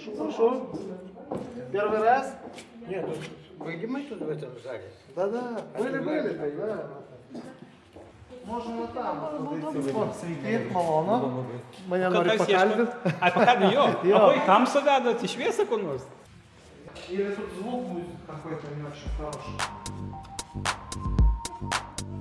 Хорошо, хорошо. Первый раз? Нет, ну, были мы тут в этом зале? Да-да, были-были, да. Можем вот там. Mane nori Kas ieško? pakalbinti. Ai, pakalbinti jo. Jo. O į tamsą vedat, į šviesą kur nors? Или тут звук будет какой-то не очень хороший.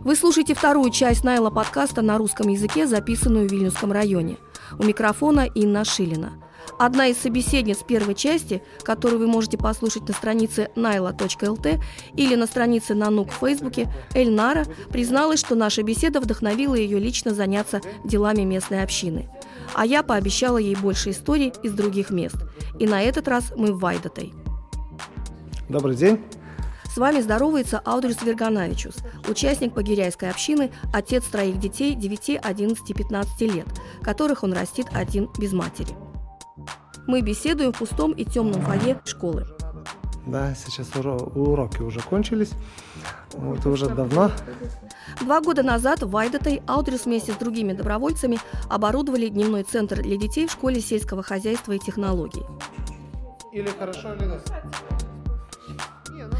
Вы слушаете вторую часть Найла подкаста на русском языке, записанную в Вильнюсском районе. У микрофона Инна Шилина. Одна из собеседниц первой части, которую вы можете послушать на странице naila.lt или на странице Нанук в Фейсбуке, Эльнара, призналась, что наша беседа вдохновила ее лично заняться делами местной общины. А я пообещала ей больше историй из других мест. И на этот раз мы в Вайдатой. Добрый день. С вами здоровается Аудрис Верганавичус, участник погиряйской общины, отец троих детей 9, 11 и 15 лет, которых он растит один без матери. Мы беседуем в пустом и темном фойе школы. Да, сейчас уро- уроки уже кончились. Вот уже давно. Два года назад в Вайдатой Аудрис вместе с другими добровольцами оборудовали дневной центр для детей в школе сельского хозяйства и технологий. Или хорошо, или нет.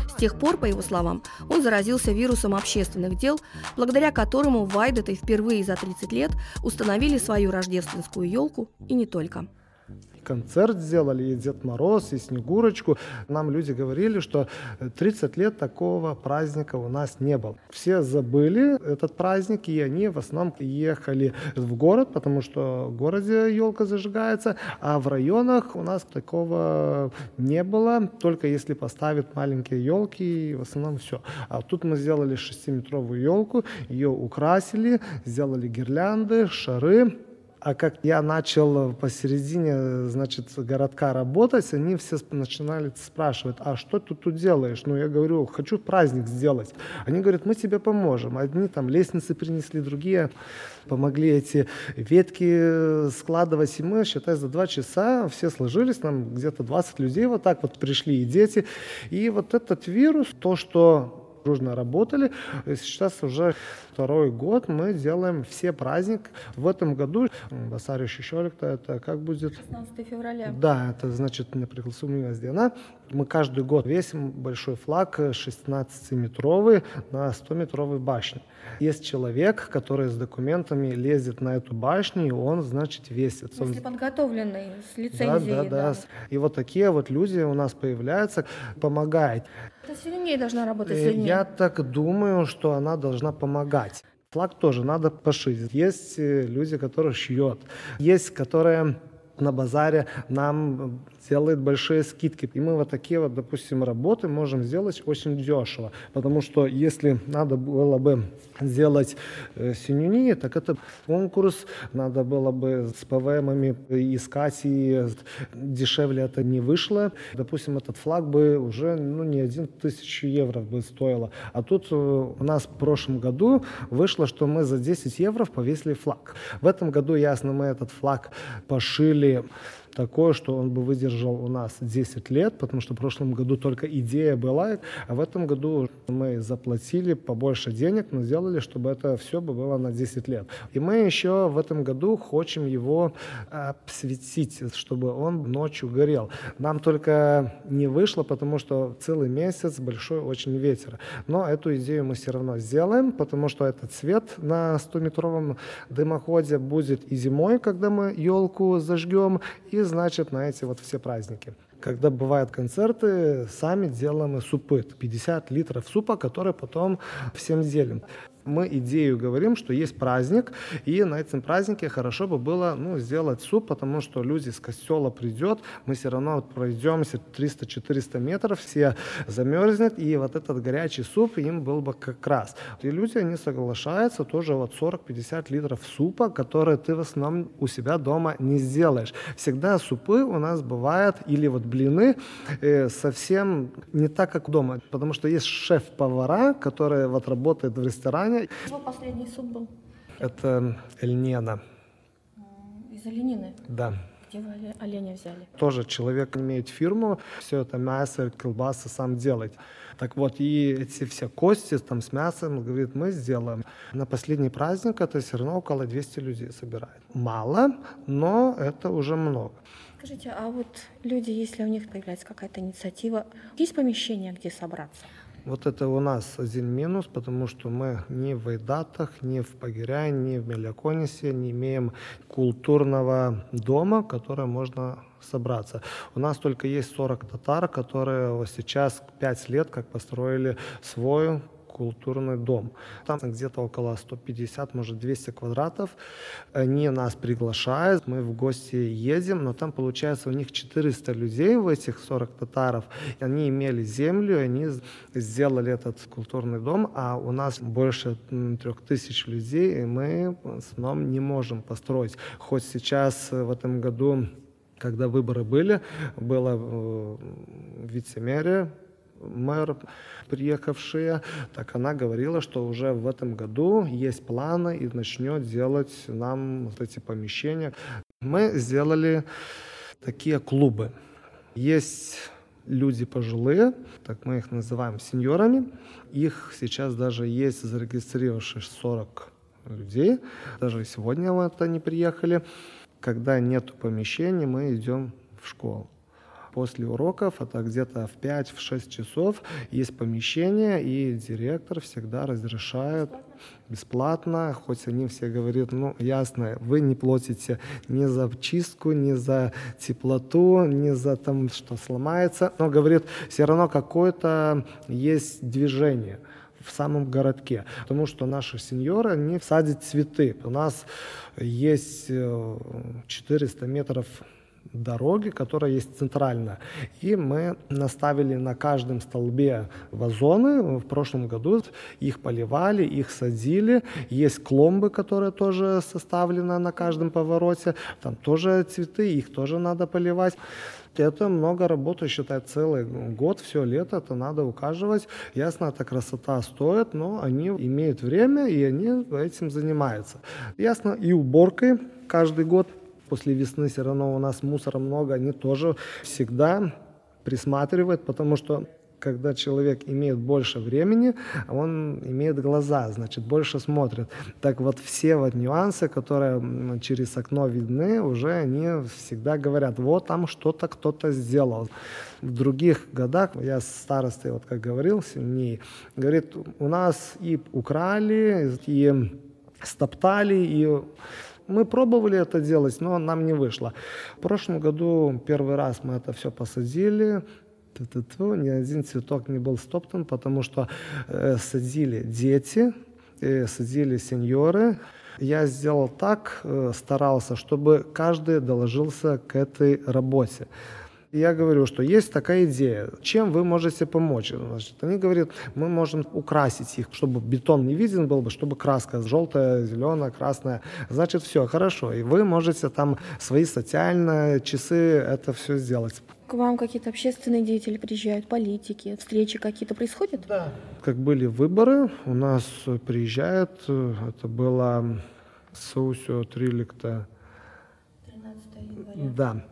С тех пор, по его словам, он заразился вирусом общественных дел, благодаря которому в Вайдатой впервые за 30 лет установили свою рождественскую елку и не только. Концерт сделали, и Дед Мороз, и Снегурочку. Нам люди говорили, что 30 лет такого праздника у нас не было. Все забыли этот праздник, и они в основном ехали в город, потому что в городе елка зажигается, а в районах у нас такого не было, только если поставят маленькие елки, и в основном все. А тут мы сделали 6-метровую елку, ее украсили, сделали гирлянды, шары, а как я начал посередине, значит, городка работать, они все начинали спрашивать, а что ты тут делаешь? Ну, я говорю, хочу праздник сделать. Они говорят, мы тебе поможем. Одни там лестницы принесли, другие помогли эти ветки складывать. И мы, считай, за два часа все сложились, нам где-то 20 людей вот так вот пришли, и дети. И вот этот вирус, то, что дружно работали. И Сейчас уже второй год мы делаем все праздник. В этом году Басарю Щищолик, это как будет? 16 февраля. Да, это значит непригласуемость Дена. Мы каждый год весим большой флаг 16-метровый на 100-метровой башне. Есть человек, который с документами лезет на эту башню, и он, значит, весит. Если подготовленный, с да, лицензией. да, да. И вот такие вот люди у нас появляются, помогают. Это сильнее должна работать с Э. Я так думаю, что она должна помогать. Флаг тоже надо пошить. Есть э, люди, которые шьют. Есть, которые на базаре нам делают большие скидки. И мы вот такие вот, допустим, работы можем сделать очень дешево. Потому что если надо было бы сделать э, синюни, так это конкурс, надо было бы с ПВМами искать, и дешевле это не вышло. Допустим, этот флаг бы уже ну, не один тысячу евро бы стоило. А тут э, у нас в прошлом году вышло, что мы за 10 евро повесили флаг. В этом году, ясно, мы этот флаг пошили такое, что он бы выдержал у нас 10 лет, потому что в прошлом году только идея была, а в этом году мы заплатили побольше денег, но сделали, чтобы это все бы было на 10 лет. И мы еще в этом году хотим его обсветить, чтобы он ночью горел. Нам только не вышло, потому что целый месяц большой очень ветер. Но эту идею мы все равно сделаем, потому что этот цвет на 100-метровом дымоходе будет и зимой, когда мы елку зажгем, и значит на эти вот все праздники. Когда бывают концерты, сами делаем супы. 50 литров супа, который потом всем делим. Мы идею говорим, что есть праздник, и на этом празднике хорошо бы было ну, сделать суп, потому что люди с костела придет, мы все равно вот пройдемся 300-400 метров, все замерзнет, и вот этот горячий суп им был бы как раз. И люди, они соглашаются, тоже вот 40-50 литров супа, которые ты в основном у себя дома не сделаешь. Всегда супы у нас бывают, или вот блины, э, совсем не так, как дома, потому что есть шеф-повара, которые вот работают в ресторане, Его последний суд был это Эльнена, из оленины. да. Где вы оленя взяли? Тоже человек имеет фирму, все это мясо, колбасы сам делает. Так вот, и эти все кости там с мясом, говорит, мы сделаем. На последний праздник это все равно около 200 людей собирает. Мало, но это уже много. Скажите, а вот люди, если у них появляется какая-то инициатива, есть помещение, где собраться? Вот это у нас один минус, потому что мы ни в Айдатах, ни в Пагиряе, ни в Меляконисе не имеем культурного дома, в котором можно собраться. У нас только есть 40 татар, которые сейчас 5 лет как построили свой культурный дом. Там где-то около 150, может 200 квадратов. Они нас приглашают, мы в гости едем, но там получается у них 400 людей в этих 40 татаров. Они имели землю, они сделали этот культурный дом, а у нас больше 3000 людей, и мы в основном не можем построить. Хоть сейчас в этом году когда выборы были, было э, вице-мерия мэр, приехавшая, так она говорила, что уже в этом году есть планы и начнет делать нам вот эти помещения. Мы сделали такие клубы. Есть люди пожилые, так мы их называем сеньорами. Их сейчас даже есть зарегистрировавших 40 людей. Даже сегодня вот они приехали. Когда нет помещений, мы идем в школу после уроков, это где-то в 5-6 часов, есть помещение, и директор всегда разрешает бесплатно, хоть они все говорят, ну, ясно, вы не платите ни за чистку, ни за теплоту, ни за там, что сломается, но, говорит, все равно какое-то есть движение в самом городке, потому что наши сеньоры, они садят цветы. У нас есть 400 э, метров дороги, которая есть центральная. И мы наставили на каждом столбе вазоны. В прошлом году их поливали, их садили. Есть кломбы, которые тоже составлены на каждом повороте. Там тоже цветы, их тоже надо поливать. Это много работы, считай, целый год, все лето, это надо ухаживать. Ясно, эта красота стоит, но они имеют время, и они этим занимаются. Ясно, и уборкой каждый год после весны все равно у нас мусора много, они тоже всегда присматривают, потому что когда человек имеет больше времени, он имеет глаза, значит, больше смотрит. Так вот, все вот нюансы, которые через окно видны, уже они всегда говорят, вот там что-то кто-то сделал. В других годах, я с старостой, вот как говорил, семьи, говорит, у нас и украли, и стоптали, и мы пробовали это делать, но нам не вышло. В прошлом году первый раз мы это все посадили, Ту-ту-ту, ни один цветок не был стоптан, потому что э, садили дети, э, садили сеньоры. Я сделал так, э, старался, чтобы каждый доложился к этой работе. Я говорю, что есть такая идея, чем вы можете помочь? Значит, они говорят, мы можем украсить их, чтобы бетон не виден был бы, чтобы краска желтая, зеленая, красная. Значит, все, хорошо. И вы можете там свои социальные часы это все сделать. К вам какие-то общественные деятели приезжают, политики, встречи какие-то происходят? Да. Как были выборы, у нас приезжают, это было Саусио Триликта. 13 января. Да.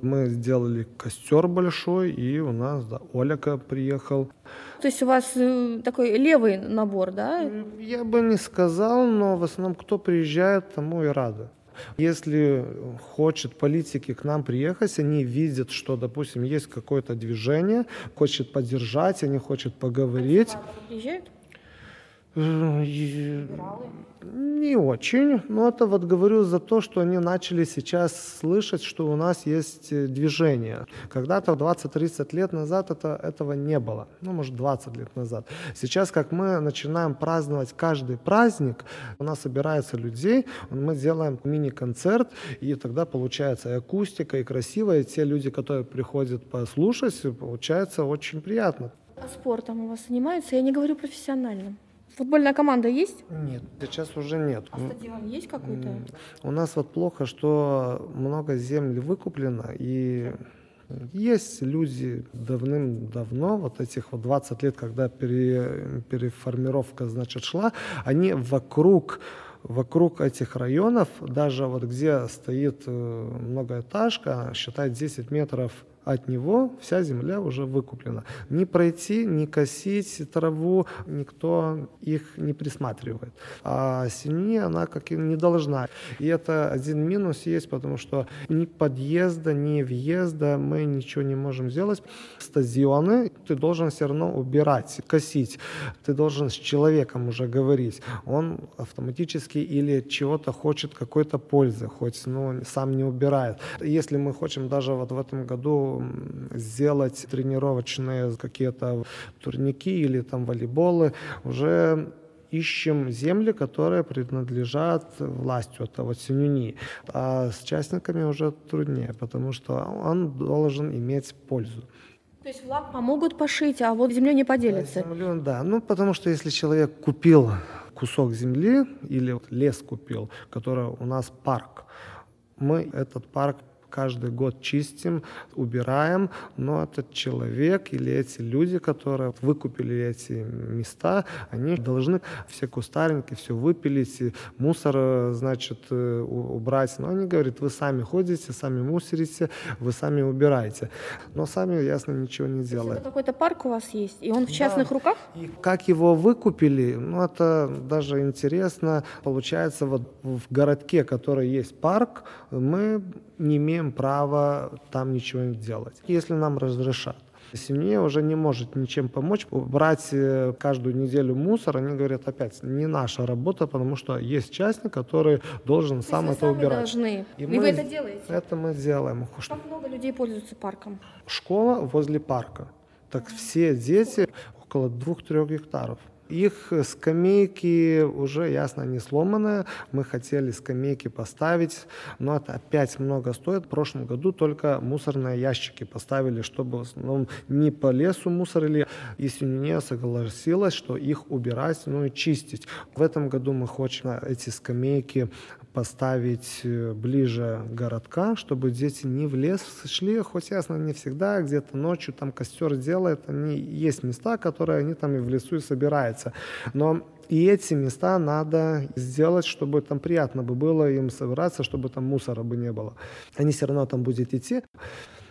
Мы сделали костер большой, и у нас, да, Оляка приехал. То есть у вас э, такой левый набор, да? Я бы не сказал, но в основном кто приезжает, тому и рады. Если хочет политики к нам приехать, они видят, что, допустим, есть какое-то движение, хочет поддержать, они хочет поговорить. А приезжают? Не очень, но это вот говорю за то, что они начали сейчас слышать, что у нас есть э, движение. Когда-то 20-30 лет назад это, этого не было, ну, может, 20 лет назад. Сейчас, как мы начинаем праздновать каждый праздник, у нас собирается людей, мы делаем мини-концерт, и тогда получается и акустика, и красиво, и те люди, которые приходят послушать, получается очень приятно. А спортом у вас занимаются? Я не говорю профессиональным. Футбольная команда есть? Нет, сейчас уже нет. А стадион есть какой-то? У нас вот плохо, что много земли выкуплено, и есть люди давным-давно, вот этих вот 20 лет, когда пере, переформировка, значит, шла, они вокруг вокруг этих районов, даже вот где стоит э, многоэтажка, считай 10 метров от него вся земля уже выкуплена. Не пройти, не косить траву, никто их не присматривает. А семьи она как и не должна. И это один минус есть, потому что ни подъезда, ни въезда мы ничего не можем сделать. Стадионы ты должен все равно убирать, косить. Ты должен с человеком уже говорить. Он автоматически или чего-то хочет, какой-то пользы, хоть ну, сам не убирает. Если мы хотим даже вот в этом году сделать тренировочные какие-то турники или там волейболы, уже ищем земли, которые принадлежат властью, это вот Синюни. А с частниками уже труднее, потому что он должен иметь пользу. То есть влаг помогут пошить, а вот землю не поделится? Землю, да. Ну, потому что если человек купил кусок земли или лес купил, который у нас парк, мы этот парк каждый год чистим, убираем, но этот человек или эти люди, которые выкупили эти места, они должны все кустарники, все выпилить, и мусор, значит, э, убрать. Но они говорят, вы сами ходите, сами мусорите, вы сами убираете. Но сами, ясно, ничего не делают. Это какой-то парк у вас есть, и он в частных да. руках? И как его выкупили, ну, это даже интересно. Получается, вот в городке, который есть парк, мы не имеем права там ничего делать, если нам разрешат. Семье уже не может ничем помочь. Брать э, каждую неделю мусор, они говорят, опять, не наша работа, потому что есть частник, который должен сам это убирать. должны. И, И мы, вы это делаете? Это мы делаем. Как много людей пользуются парком? Школа возле парка. Так все дети около двух-трех гектаров. Их скамейки уже, ясно, не сломанные. Мы хотели скамейки поставить, но это опять много стоит. В прошлом году только мусорные ящики поставили, чтобы в основном не по лесу мусорили. И Сюнине согласилась, что их убирать, ну и чистить. В этом году мы хотим эти скамейки поставить э, ближе городка, чтобы дети не в лес шли, хоть ясно, не всегда, где-то ночью там костер делают, они, есть места, которые они там и в лесу и собираются. Но и эти места надо сделать, чтобы там приятно бы было им собираться, чтобы там мусора бы не было. Они все равно там будут идти.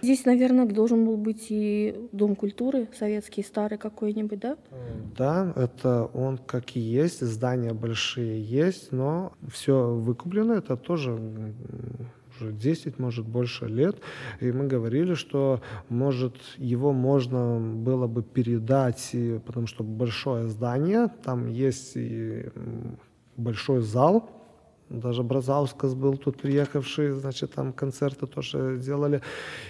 Здесь, наверное, должен был быть и Дом культуры, советский, старый какой-нибудь, да? Да, это он как и есть, здания большие есть, но все выкуплено, это тоже уже 10, может, больше лет. И мы говорили, что, может, его можно было бы передать, потому что большое здание, там есть и большой зал, даже Бразаускас был тут приехавший, значит, там концерты тоже делали.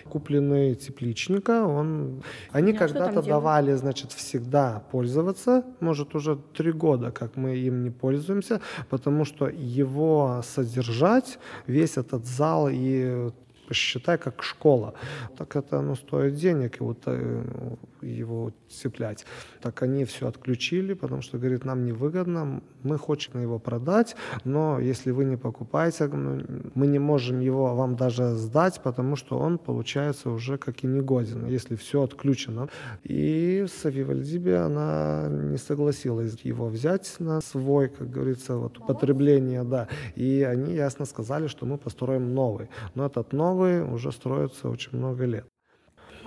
Купленный тепличника, он... Они а когда-то давали, значит, всегда пользоваться. Может, уже три года, как мы им не пользуемся, потому что его содержать, весь этот зал и посчитай, как школа. Так это ну, стоит денег его, э, его цеплять. Так они все отключили, потому что, говорит, нам невыгодно, мы хотим его продать, но если вы не покупаете, мы не можем его вам даже сдать, потому что он получается уже как и негоден, если все отключено. И Савивальдибе она не согласилась его взять на свой, как говорится, вот употребление, да. И они ясно сказали, что мы построим новый. Но этот новый уже строится очень много лет.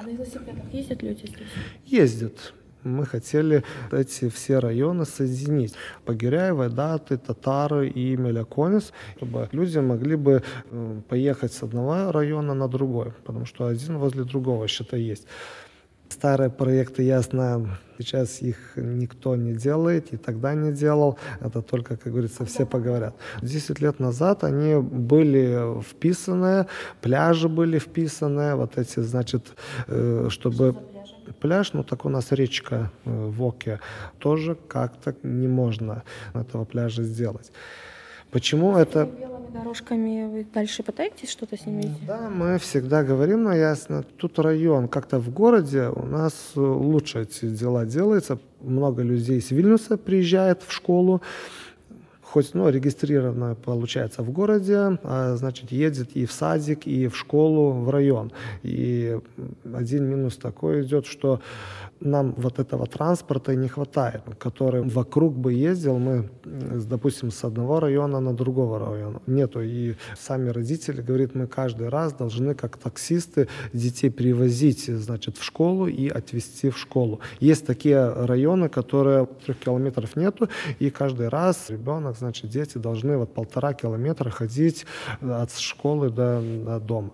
А велосипедах ездят люди здесь? Ездят мы хотели эти все районы соединить. Погиряево, Даты, Татары и Меляконис, чтобы люди могли бы э, поехать с одного района на другой, потому что один возле другого считай есть. Старые проекты, ясно, сейчас их никто не делает, и тогда не делал. Это только, как говорится, все поговорят. Десять лет назад они были вписаны, пляжи были вписаны, вот эти, значит, э, чтобы пляж, ну так у нас речка э, в Оке, тоже как-то не можно этого пляжа сделать. Почему С это... Белыми дорожками вы дальше пытаетесь что-то с ними Да, мы всегда говорим, но ясно, тут район, как-то в городе у нас лучше эти дела делаются. Много людей из Вильнюса приезжает в школу, хоть ну, регистрировано, получается, в городе, а, значит, едет и в садик, и в школу, в район. И один минус такой идет, что нам вот этого транспорта не хватает, который вокруг бы ездил, мы, допустим, с одного района на другого района. Нету. И сами родители говорят, мы каждый раз должны, как таксисты, детей привозить, значит, в школу и отвезти в школу. Есть такие районы, которые трех километров нету, и каждый раз ребенок, значит, дети должны вот полтора километра ходить от школы до, до дома.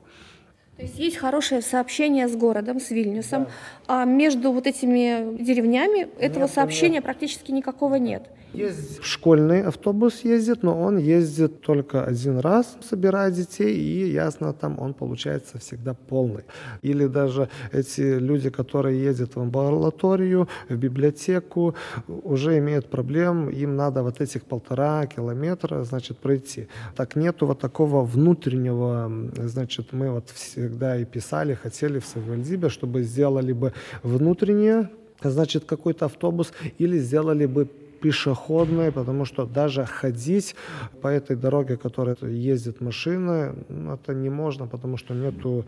То есть есть хорошее сообщение с городом, с Вильнюсом, да. а между вот этими деревнями этого нет, сообщения нет. практически никакого нет. Есть школьный автобус ездит, но он ездит только один раз, собирая детей, и ясно, там он получается всегда полный. Или даже эти люди, которые ездят в амбулаторию, в библиотеку, уже имеют проблем, им надо вот этих полтора километра, значит, пройти. Так нету вот такого внутреннего, значит, мы вот всегда и писали, хотели в Савельдибе, чтобы сделали бы внутреннее, значит, какой-то автобус, или сделали бы пешеходные, потому что даже ходить по этой дороге, которой ездят машины, ну, это не можно, потому что нету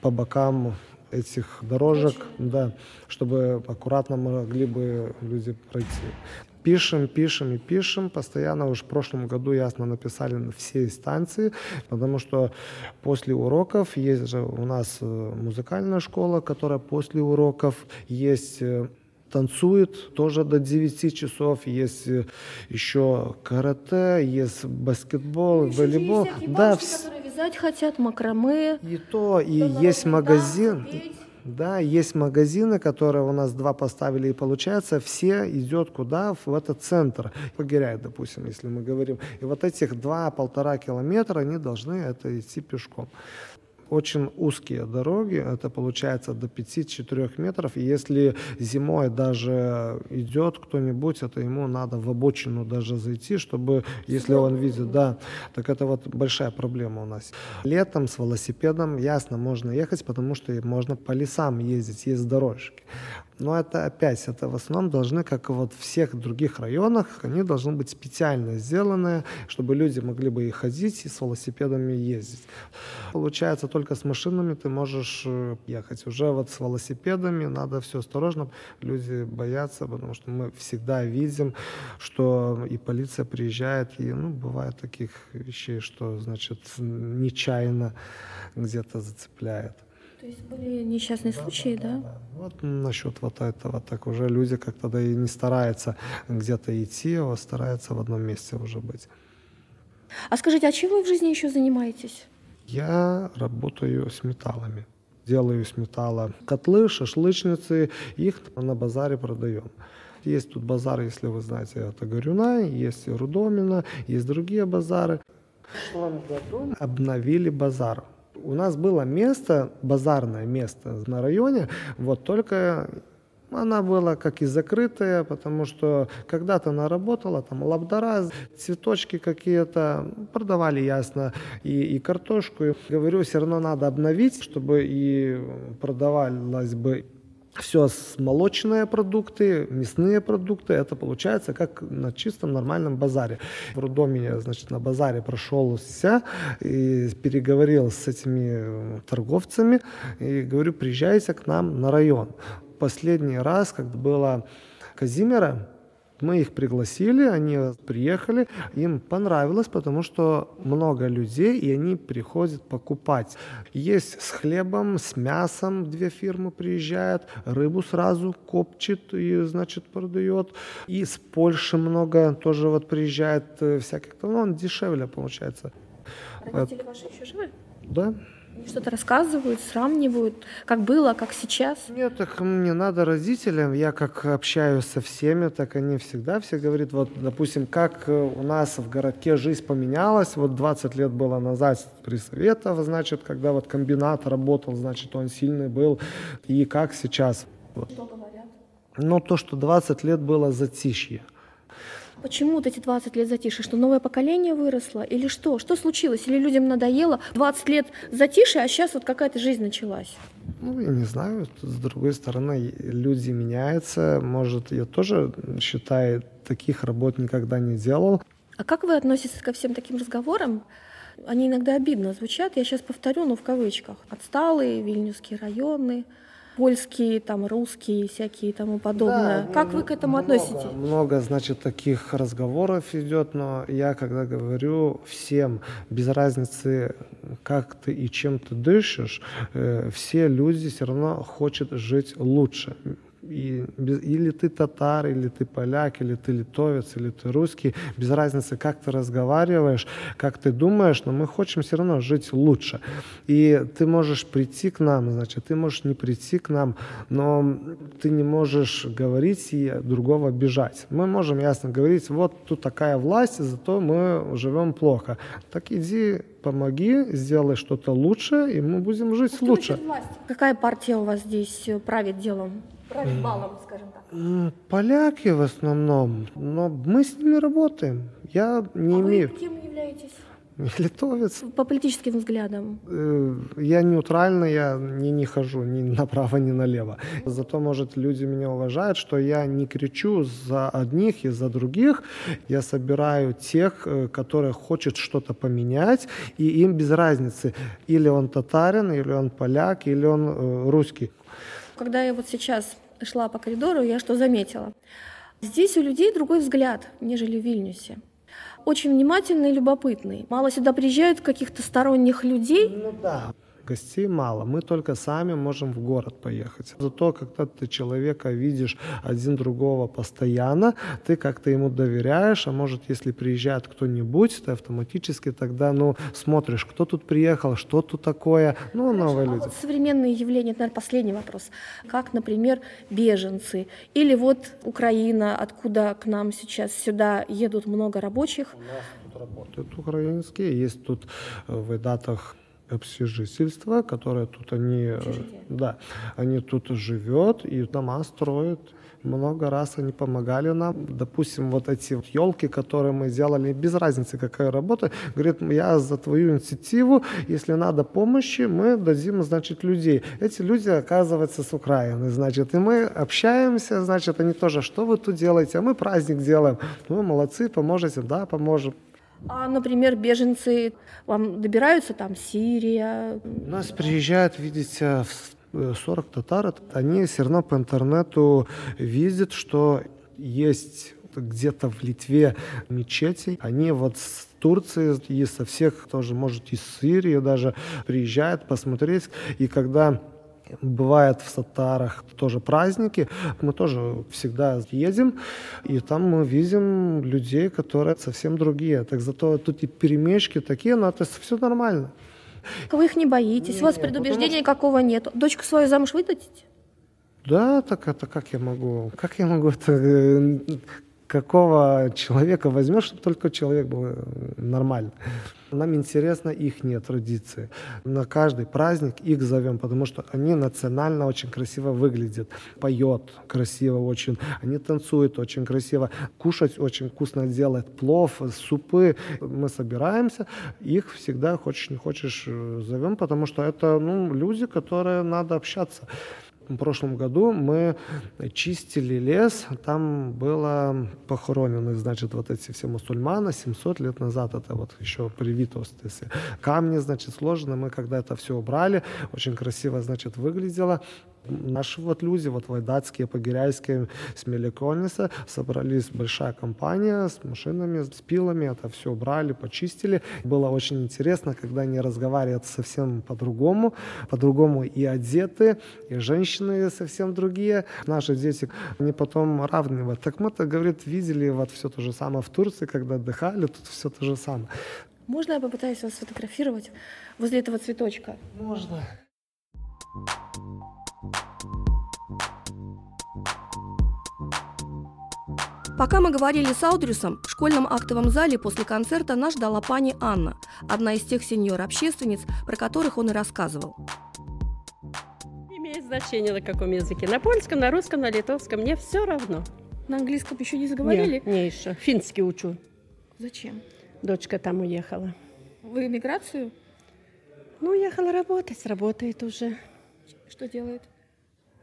по бокам этих дорожек, да, чтобы аккуратно могли бы люди пройти. Пишем, пишем и пишем. Постоянно уже в прошлом году ясно написали на все инстанции, потому что после уроков есть же у нас э, музыкальная школа, которая после уроков есть э, танцует тоже до 9 часов. Есть э, еще карате, есть баскетбол, еще волейбол. Есть да, бабушки, вс... которые вязать хотят, макраме. И то, и есть магазин. Да, есть магазины, которые у нас два поставили, и получается, все идет куда? В этот центр. Погиряет, допустим, если мы говорим. И вот этих два-полтора километра они должны это идти пешком очень узкие дороги, это получается до 5-4 метров, и если зимой даже идет кто-нибудь, это ему надо в обочину даже зайти, чтобы, если он видит, да, так это вот большая проблема у нас. Летом с велосипедом, ясно, можно ехать, потому что можно по лесам ездить, есть дорожки. Но это опять, это в основном должны, как и вот в всех других районах, они должны быть специально сделаны, чтобы люди могли бы и ходить, и с велосипедами ездить. Получается, только с машинами ты можешь э, ехать. Уже вот с велосипедами надо все осторожно. Люди боятся, потому что мы всегда видим, что и полиция приезжает, и, ну, бывает таких вещей, что, значит, нечаянно где-то зацепляет. То есть были несчастные да, случаи, да, да? да? Вот насчет вот этого, так уже люди как-то да и не стараются где-то идти, а стараются в одном месте уже быть. А скажите, а чем вы в жизни еще занимаетесь? Я работаю с металлами. Делаю с металла котлы, шашлычницы, их на базаре продаем. Есть тут базар, если вы знаете, это Горюна, есть Рудомина, есть другие базары. В прошлом году обновили базар у нас было место, базарное место на районе, вот только она была как и закрытая, потому что когда-то она работала, там лабдара, цветочки какие-то, продавали ясно и, и картошку. И, говорю, все равно надо обновить, чтобы и продавалась бы все молочные продукты, мясные продукты, это получается как на чистом нормальном базаре. В роддоме я, значит, на базаре прошелся и переговорил с этими торговцами и говорю, приезжайте к нам на район. Последний раз, когда было Казимира, мы их пригласили, они приехали, им понравилось, потому что много людей, и они приходят покупать. Есть с хлебом, с мясом, две фирмы приезжают, рыбу сразу копчит и, значит, продает. И с Польши много тоже вот приезжает э, всяких, ну, он дешевле получается. Родители ваши еще живы? Да. Что-то рассказывают, сравнивают, как было, как сейчас? Нет, так мне надо родителям. Я как общаюсь со всеми, так они всегда все говорят, вот, допустим, как э, у нас в городке жизнь поменялась, вот 20 лет было назад при Советов, значит, когда вот комбинат работал, значит, он сильный был, и как сейчас. Вот. Что говорят? Ну, то, что 20 лет было затишье. Почему вот эти 20 лет затишья? Что новое поколение выросло? Или что? Что случилось? Или людям надоело 20 лет затишья, а сейчас вот какая-то жизнь началась? Ну, я не знаю. С другой стороны, люди меняются. Может, я тоже считаю, таких работ никогда не делал. А как вы относитесь ко всем таким разговорам? Они иногда обидно звучат. Я сейчас повторю, но в кавычках. Отсталые, вильнюсские районы, польские, там, русские, всякие и тому подобное. Да, как вы к этому много, относитесь? Много, значит, таких разговоров идет, но я когда говорю всем, без разницы, как ты и чем ты дышишь, э, все люди все равно хотят жить лучше. И или ты татар, или ты поляк, или ты литовец, или ты русский, без разницы, как ты разговариваешь, как ты думаешь, но мы хотим все равно жить лучше. И ты можешь прийти к нам, значит, ты можешь не прийти к нам, но ты не можешь говорить и другого обижать. Мы можем ясно говорить, вот тут такая власть, зато мы живем плохо. Так иди помоги, сделай что-то лучше, и мы будем жить Кто лучше. власть? Какая партия у вас здесь э, правит делом? Правит балом, скажем так. М, Поляки в основном, но мы с ними работаем. Я не а имею... вы кем являетесь? Литовец. По политическим взглядам. Э, Я нейтральный, я не, не хожу ни направо, ни налево. Зато, может, люди меня уважают, что я не кричу за одних и за других. Я собираю тех, э, которые хотят что-то поменять, и им без разницы, или он татарин, или он поляк, или он э, русский. Когда я вот сейчас шла по коридору, я что заметила? Здесь у людей другой взгляд, нежели в Вильнюсе. Очень внимательный и любопытный. Мало сюда приезжают каких-то сторонних людей. Ну да. Гостей мало, мы только сами можем в город поехать. Зато, когда ты человека видишь один другого постоянно, ты как-то ему доверяешь, а может, если приезжает кто-нибудь, ты автоматически тогда, ну, смотришь, кто тут приехал, что тут такое, ну, новые А люди. вот современные явления, это, наверное, последний вопрос. Как, например, беженцы или вот Украина, откуда к нам сейчас сюда едут много рабочих. Тут работают украинские, есть тут э, в Эдатах общежительство, которое тут они, э, Общежитие. да, они тут живет и дома строят. Много раз они помогали нам. Допустим, вот эти вот елки, которые мы делали, без разницы, какая работа. Говорит, я за твою инициативу, если надо помощи, мы дадим, значит, людей. Эти люди, оказываются, с Украины, значит, и мы общаемся, значит, они тоже, что вы тут делаете, а мы праздник делаем. Ну, молодцы, поможете, да, поможем. А, например, беженцы вам добираются там Сирия. У нас приезжают, видите, в- э, 40 татар. Они все равно по интернету видят, что есть где-то в Литве мечети. Они вот с Турции и со всех тоже, может, из Сирии даже приезжают посмотреть. И когда Бывает в Сатарах тоже праздники, мы тоже всегда едем, и там мы видим людей, которые совсем другие. Так зато тут и перемешки такие, но это все нормально. Вы их не боитесь, у вас предубеждения какого нет. Дочку свою замуж выдадите? Да, так это как я могу? Как я могу это? э, Какого человека возьмешь, чтобы только человек был нормальный? Нам интересно их традиции. На каждый праздник их зовем, потому что они национально очень красиво выглядят. Поет красиво очень, они танцуют очень красиво, кушать очень вкусно делают, плов, супы. Мы собираемся, их всегда, хочешь не хочешь, э, зовем, потому что это ну, люди, которые надо общаться. Прошлом году мы чистили лес, там было похоронены, значит, вот эти все мусульманы 700 лет назад, это вот еще при Витовстве. Камни, значит, сложены, мы когда это все убрали, очень красиво, значит, выглядело. Наши вот люди, вот вайдатские, погиряйские, с Меликониса, собрались большая компания с машинами, с пилами, это все убрали, почистили. Было очень интересно, когда они разговаривают совсем по-другому, по-другому и одеты, и женщины совсем другие. Наши дети, они потом равны. Так мы-то, говорит, видели вот все то же самое в Турции, когда отдыхали, тут все то же самое. Можно я попытаюсь вас сфотографировать возле этого цветочка? Можно. Пока мы говорили с Аудрюсом, в школьном актовом зале после концерта нас ждала пани Анна, одна из тех сеньор-общественниц, про которых он и рассказывал. Имеет значение на каком языке. На польском, на русском, на литовском. Мне все равно. На английском еще не заговорили? Не, не еще. Финский учу. Зачем? Дочка там уехала. Вы эмиграцию? Ну, уехала работать, работает уже. Что делает?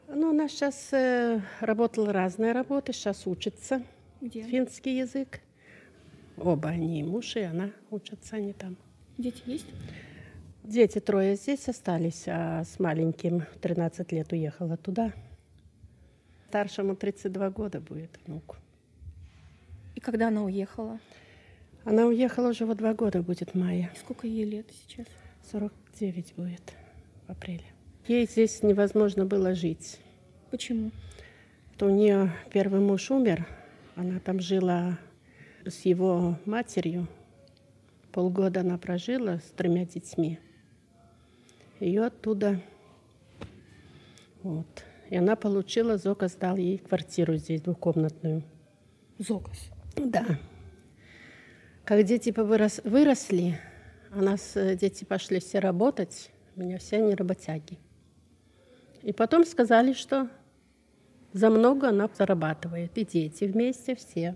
Ну, она сейчас э, работала разные работы, сейчас учится Где? финский язык. Оба они, и муж и она, учатся они там. Дети есть? Дети трое здесь остались, а с маленьким 13 лет уехала туда. Старшему 32 года будет внуку. И когда она уехала? Она уехала уже вот два года будет в мае. И сколько ей лет сейчас? 49 будет в апреле. Ей здесь невозможно было жить. Почему? То у нее первый муж умер, она там жила с его матерью. Полгода она прожила с тремя детьми. Ее оттуда вот. И она получила, Зока сдал ей квартиру здесь двухкомнатную. Зокос. Да. Как дети повырос, выросли, у нас э, дети пошли все работать, у меня все они работяги. И потом сказали, что за много она зарабатывает. И дети вместе все.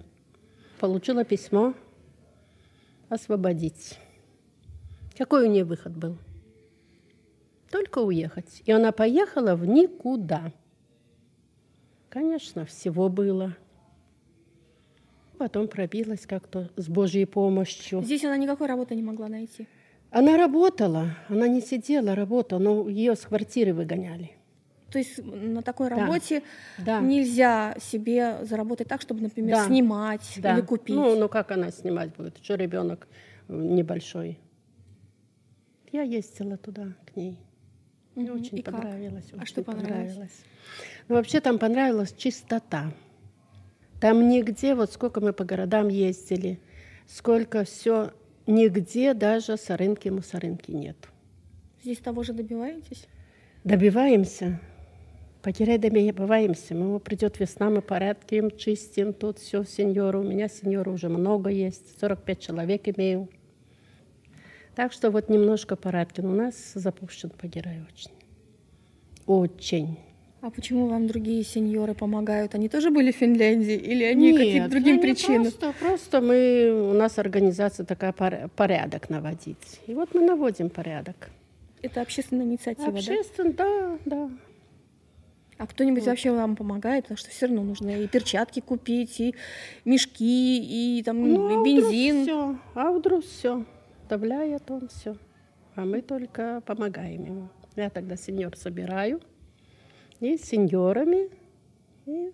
Получила письмо освободить. Какой у нее выход был? Только уехать. И она поехала в никуда. Конечно, всего было. Потом пробилась как-то с Божьей помощью. Здесь она никакой работы не могла найти. Она работала, она не сидела, работала, но ее с квартиры выгоняли. То есть на такой Да. работе Да. нельзя себе заработать так, чтобы, например, Да. снимать Да. или купить. Ну, ну как она снимать будет? Что ребенок небольшой? Я ездила туда к ней. Мне Мгм. очень И как? понравилось. А очень что понравилось? Ну, вообще там понравилась чистота. Там нигде, вот сколько мы по городам ездили, сколько все, нигде даже сорынки мусорынки нет. Здесь того же добиваетесь? Добиваемся. Потерять добиваемся. Мы, придет весна, мы порядким, чистим, тут все сеньоры. У меня сеньоры уже много есть, 45 человек имею. Так что вот немножко порядки. У нас запущен Погирай очень. Очень. А почему вам другие сеньоры помогают? Они тоже были в Финляндии или они какие-то другим причинам? Просто, просто мы, у нас организация такая пор- порядок наводить. И вот мы наводим порядок. Это общественная инициатива, да? Общественно, да, да. А кто-нибудь вообще вам помогает? Потому что все равно нужно и перчатки купить, и мешки, и там Ну, и бензин. все, а вдруг все. Вставляет он все. А мы только помогаем ему. Я тогда сеньор собираю. И с сеньорами. И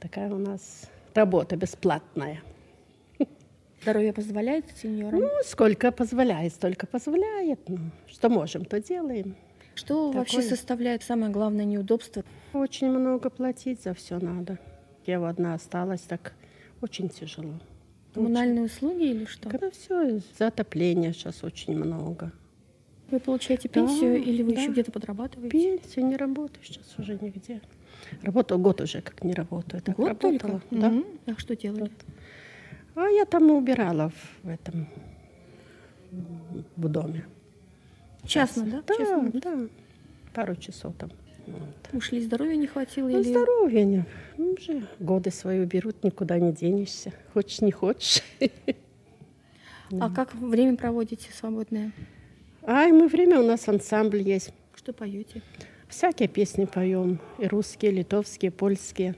такая у нас работа бесплатная. Здоровье позволяет сеньорам? Ну, сколько позволяет, столько позволяет. Ну, что можем, то делаем. Что вообще такое. составляет самое главное неудобство? Очень много платить за все надо. Я вот одна осталась, так очень тяжело. Коммунальные услуги или что? Когда все, за отопление сейчас очень много. Вы получаете Да, пенсию или вы да. еще где-то подрабатываете? Пенсию не работаю сейчас уже нигде. Работал год уже, как не работаю. Так Год работала, только? да. Мгм. А что делали? А я там убирала в этом в доме. Частно, да? Да, Частно? да. Пару часов там. Вот. Ушли, здоровья не хватило Ну, или... здоровье не. Ну, уже годы свои уберут, никуда не денешься. Хочешь, не хочешь. А как время проводите свободное? Ай, мы время, у нас ансамбль есть. Что поете? Всякие песни поем. И русские, и литовские, польские.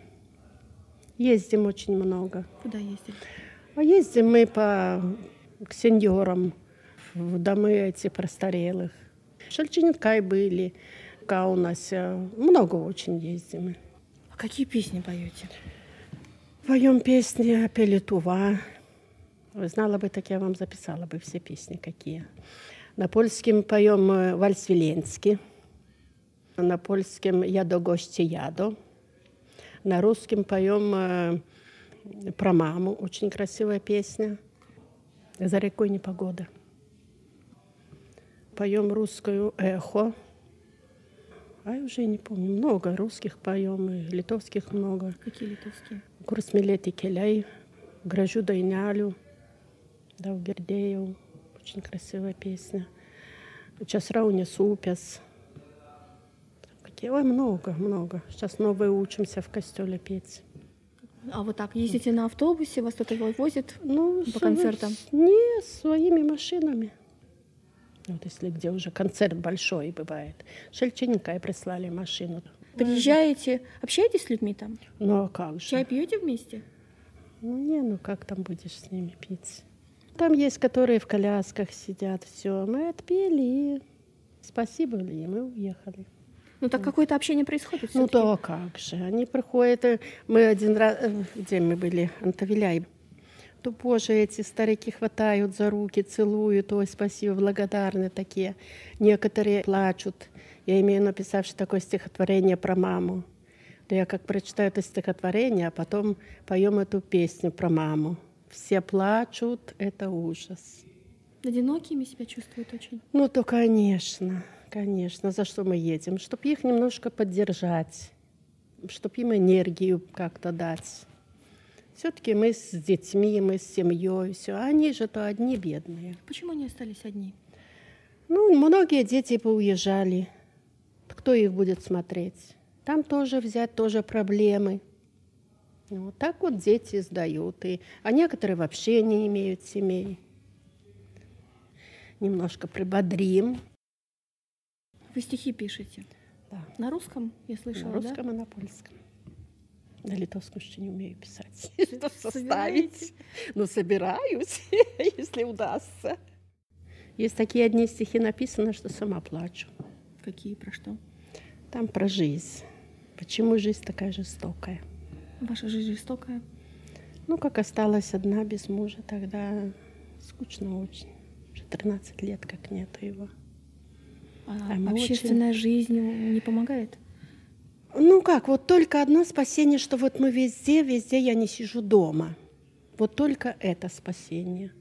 Ездим очень много. Куда ездили? А ездим мы по к сеньорам в домы эти престарелых. В Шельченкай были, в Каунасе. Много очень ездим. А какие песни поете? Поем песни о Пелетува. Вы знала бы, так я вам записала бы все песни какие. На польском поем э, вальс Виленский. На польском «Я до гости ядо». На русском поем э, про маму. Очень красивая песня. «За рекой непогода». Поем русскую «Эхо». А я уже не помню. Много русских поем, и литовских много. Какие литовские? Smėlėti keliai, gražių dainelių, daug girdėjau, очень красивая песня. Часраунес упес. Какие, ой, много, много. Сейчас новые учимся в костеле петь. А вот так, ездите на автобусе, вас кто-то возит? Ну, По концертам? Не, своими машинами. Вот если где уже концерт большой бывает. Шельченькая прислали машину. Приезжаете, общаетесь с людьми там? Ну, а как же? Чай пьете вместе? Ну не, ну как там будешь с ними пить? Там есть, которые в колясках сидят, все. Мы отпели и спасибо ли, и мы уехали. Ну так какое-то общение происходит Ну всё-таки? да, как же. Они приходят, э, мы один раз, э, где мы были, Антавиляй, то, боже, эти старики хватают за руки, целуют, ой, спасибо, благодарны такие. Некоторые плачут. Я имею написавши такое стихотворение про маму. То я как прочитаю это стихотворение, а потом поем эту песню про маму. Все плачут, это ужас. Одинокими себя чувствуют очень. Ну, то, конечно, конечно. За что мы едем? Чтобы их немножко поддержать, чтобы им энергию как-то дать. Все-таки мы с детьми, мы с семьей, все. Они же то одни бедные. Почему они остались одни? Ну, многие дети поуезжали. Кто их будет смотреть? Там тоже взять, тоже проблемы. Вот так вот дети сдают. И, а некоторые вообще не имеют семей. Немножко прибодрим. Вы стихи пишете? Да. На русском, я слышала, На да? русском и на польском. На литовском еще не умею писать. Что составить? Ну, собираюсь, если удастся. Есть такие одни стихи написаны, что сама плачу. Какие, про что? Там про жизнь. Почему жизнь такая жестокая? Ваша жизнь жестокая? Ну, как осталась одна без мужа, тогда скучно очень. Уже 13 лет, как нету его. А А общественная жизнь не помогает? Ну как, вот только одно спасение, что вот мы везде, везде я не сижу дома. Вот только это спасение.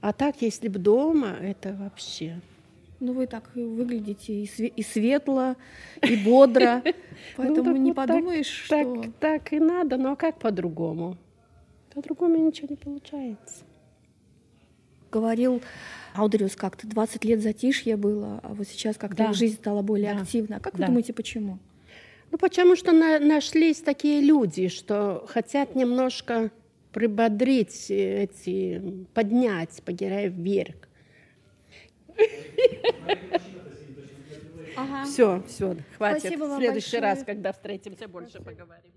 А так, если бы дома, это вообще. Ну, вы так выглядите и, све- и светло, и бодро. Поэтому Ну, так не вот так- подумаешь, что... Так, так и надо, но а как по-другому? По-другому ничего не получается. Говорил Аудриус как-то 20 лет затишье было, а вот сейчас как-то Да. жизнь стала более Да. активна. А как вы думаете, почему? Ну, потому что на- нашлись такие люди, что хотят немножко прибодрить э, эти, поднять погирая вверх. Ага. Все, все, хватит. Спасибо В следующий большое. раз, когда встретимся, больше поговорим.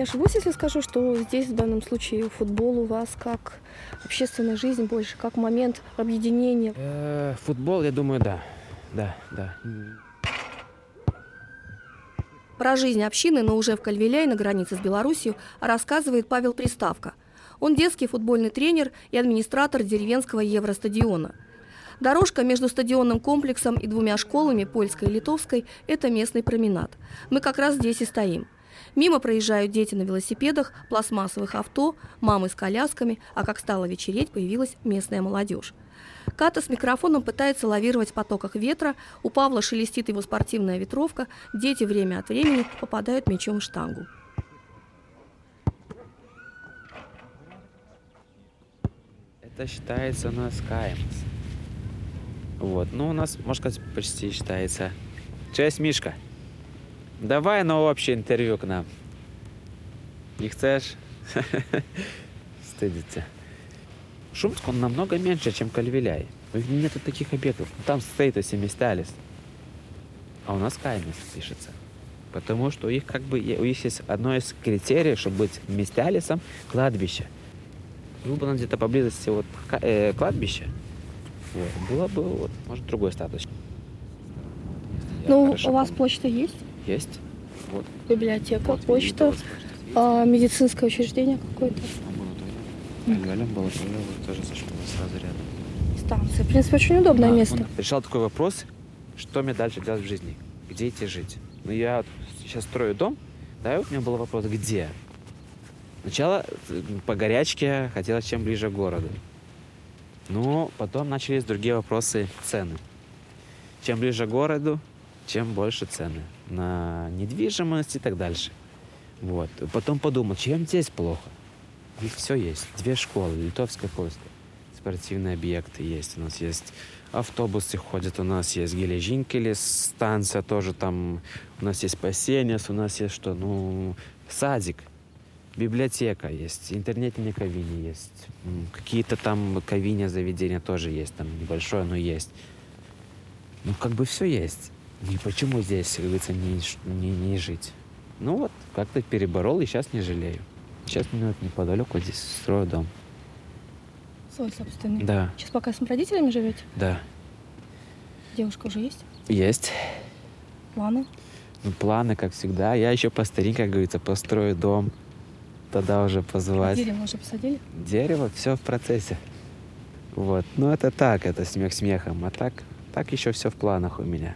Не ошибусь, если скажу, что здесь в данном случае футбол у вас как общественная жизнь больше, как момент объединения. Э, Футбол, я думаю, да. Да, да. Про жизнь общины, но уже в Кальвиляй на границе с Белоруссией, рассказывает Павел Приставка. Он детский футбольный тренер и администратор деревенского Евростадиона. Дорожка между стадионным комплексом и двумя школами, польской и литовской, это местный променад. Мы как раз здесь и стоим. Мимо проезжают дети на велосипедах, пластмассовых авто, мамы с колясками, а как стало вечереть, появилась местная молодежь. Ката с микрофоном пытается лавировать в потоках ветра, у Павла шелестит его спортивная ветровка, дети время от времени попадают мячом в штангу. Это считается у нас каймс. Вот. Ну, у нас, можно сказать, почти считается. Честь, Мишка. Давай на общее интервью к нам. Не chcешь? Стыдится. Шумск, он намного меньше, чем Кальвиляй. У них Нету таких объектов. Там стоит и Семисталис. А у нас Каймес пишется. Потому что у них как бы у них есть одно из критериев, чтобы быть Мисталисом, кладбище. Было бы где-то поблизости вот э, кладбище, вот, было бы вот, может, другой статус. Ну, у вас помню. почта есть? Есть. Вот. Библиотека, Вот, почта, а, медицинское учреждение какое-то, Амбулатория. Амбулатория вот тоже со школы сразу рядом. станция. В принципе, очень удобное Да, место. он решал такой вопрос, что мне дальше делать в жизни, где идти жить. Ну, я сейчас строю дом, да, и у меня был вопрос, где? Сначала э, по горячке хотелось чем ближе к городу. Но потом начались другие вопросы цены. Чем ближе к городу, чем больше цены на недвижимость и так дальше. Вот. Потом подумал, чем здесь плохо? Ведь все есть. Две школы, литовская, польская. Спортивные объекты есть. У нас есть автобусы ходят, у нас есть Гележинкели, станция тоже там. У нас есть Пасенес, у нас есть что? Ну, садик, библиотека есть, интернетная кавиня есть. Какие-то там кавиня, заведения тоже есть. Там небольшое, но есть. Ну, как бы все есть. И почему здесь, как говорится, не, не, не жить? Ну вот, как-то переборол и сейчас не жалею. Сейчас вот неподалеку здесь строю дом. Свой собственный. Да, Сейчас пока с родителями живете? да. Девушка уже есть? Есть. Планы? Ну, планы, как всегда. Я еще по старинке, как говорится, построю дом. Тогда уже позвать. Дерево уже посадили? Дерево, все в процессе. Вот. Ну, это так, это смех смехом. А так, так еще все в планах у меня.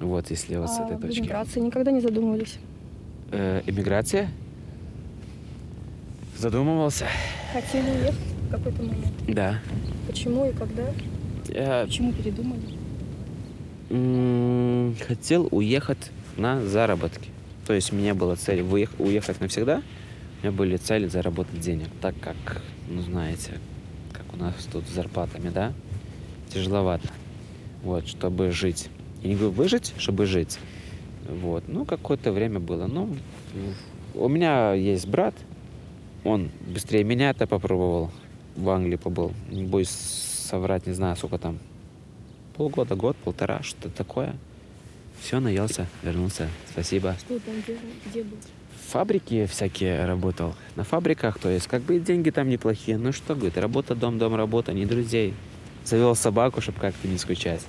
Вот, если вот с а этой об точки. эмиграции никогда не задумывались? Э, эмиграция? Задумывался? Хотели уехать в какой-то момент? Да. Почему и когда? Я Почему передумали? м, хотел уехать на заработки. То есть у меня была цель выех- уехать навсегда. У меня были цели заработать денег. Так как, ну знаете, как у нас тут с зарплатами, да? Тяжеловато. Вот, чтобы жить. Я не говорю выжить, чтобы жить. Вот. Ну, какое-то время было. Ну, у меня есть брат. Он быстрее меня это попробовал. В Англии побыл. Не боюсь соврать, не знаю, сколько там. Полгода, год, полтора, что-то такое. Все, наелся, вернулся. Спасибо. Что там, где, где был? Фабрики всякие работал. На фабриках, то есть, как бы деньги там неплохие. Ну что, говорит, работа, дом, дом, работа, не друзей. Завел собаку, чтобы как-то не скучать.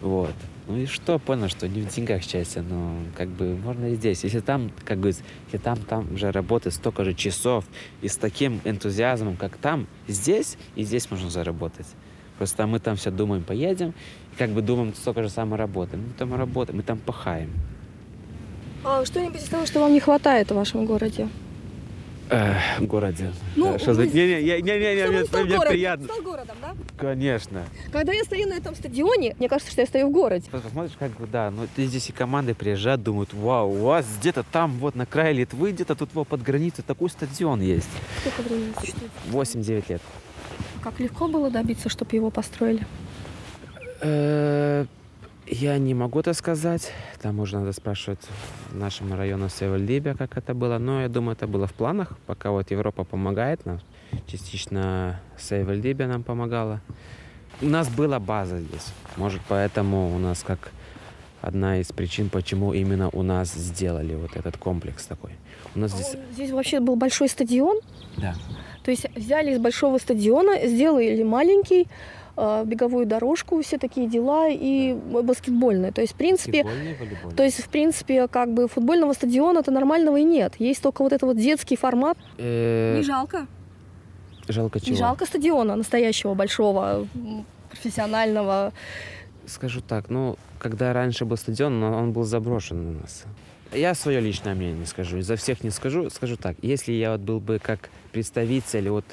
Вот. Ну и что, понял, что не в деньгах счастье, но как бы можно и здесь. Если там, как говорится, если там, там же работать столько же часов и с таким энтузиазмом, как там, здесь, и здесь можно заработать. Просто мы там все думаем, поедем, и как бы думаем, столько же самой работы. Мы там работаем, мы там пахаем. А что-нибудь из того, что вам не хватает в вашем городе? Э, городе. Ну, вы- Не-не, не-не, мне, мне приятно. Стал городом, да? Конечно. Когда я стою на этом стадионе, мне кажется, что я стою в городе. Посмотришь, как бы, да, ну ты здесь и команды приезжают, думают, вау, у вас где-то там, вот на крае Литвы, где-то тут вот под границей такой стадион есть. Сколько времени существует? 8-9 лет. Как легко было добиться, чтобы его построили? Я не могу это сказать. Там уже надо спрашивать в нашем районе Севальдибе, как это было. Но я думаю, это было в планах, пока вот Европа помогает нам. Частично Севальдибе нам помогала. У нас была база здесь. Может, поэтому у нас как одна из причин, почему именно у нас сделали вот этот комплекс такой. У нас здесь... Здесь вообще был большой стадион. Да. То есть взяли из большого стадиона, сделали маленький, беговую дорожку, все такие дела и баскетбольные. То есть, в принципе, то есть, в принципе, как бы футбольного стадиона-то нормального и нет. Есть только вот этот вот детский формат. Э, Не жалко. жалко чего? Не жалко стадиона настоящего, большого, профессионального. Скажу так, ну, когда раньше был стадион, но он был заброшен у нас. Я свое личное мнение скажу, за всех не скажу. Скажу так, если я вот был бы как представитель, вот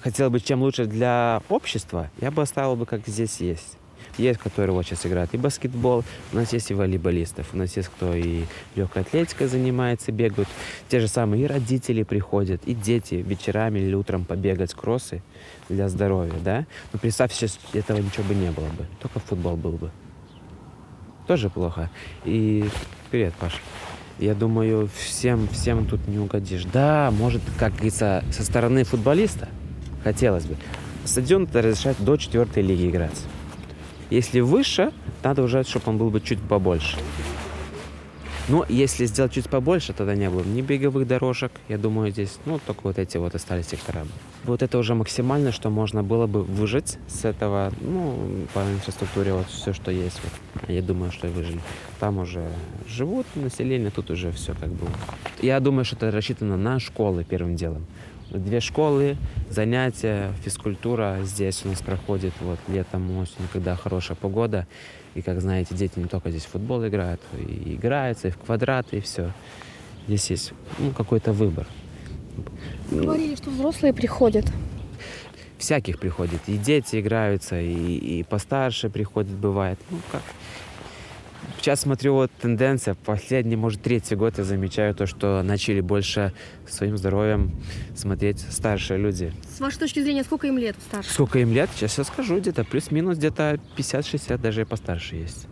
хотел бы чем лучше для общества, я бы оставил бы, как здесь есть. Есть, которые вот сейчас играют и баскетбол, у нас есть и волейболистов, у нас есть кто и легкой атлетикой занимается, бегают. Те же самые и родители приходят, и дети вечерами или утром побегать кроссы для здоровья, да? Но представь, сейчас этого ничего бы не было бы, только футбол был бы. Тоже плохо. И привет, Паша. Я думаю, всем, всем тут не угодишь. Да, может, как говорится, со стороны футболиста хотелось бы. Стадион это разрешает до четвертой лиги играть. Если выше, надо уже, чтобы он был бы чуть побольше. Но если сделать чуть побольше, тогда не было бы ни беговых дорожек. Я думаю, здесь, ну, только вот эти вот остались сектора. Вот это уже максимально, что можно было бы выжить с этого, ну, по инфраструктуре, вот все, что есть. Вот. Я думаю, что выжили. Там уже живут население, тут уже все как бы. Я думаю, что это рассчитано на школы первым делом. Две школы, занятия, физкультура здесь у нас проходит вот летом, осенью, когда хорошая погода. И, как знаете, дети не только здесь в футбол играют, и играются, и в квадраты, и все. Здесь есть ну, какой-то выбор. Говорили, что взрослые приходят. Всяких приходит. И дети играются, и, и постарше приходят, бывает. Ну, как? Сейчас смотрю вот тенденция, последний, может, третий год я замечаю то, что начали больше своим здоровьем смотреть старшие люди. С вашей точки зрения, сколько им лет старше? Сколько им лет? Сейчас я скажу, где-то плюс-минус где-то 50-60, даже и постарше есть.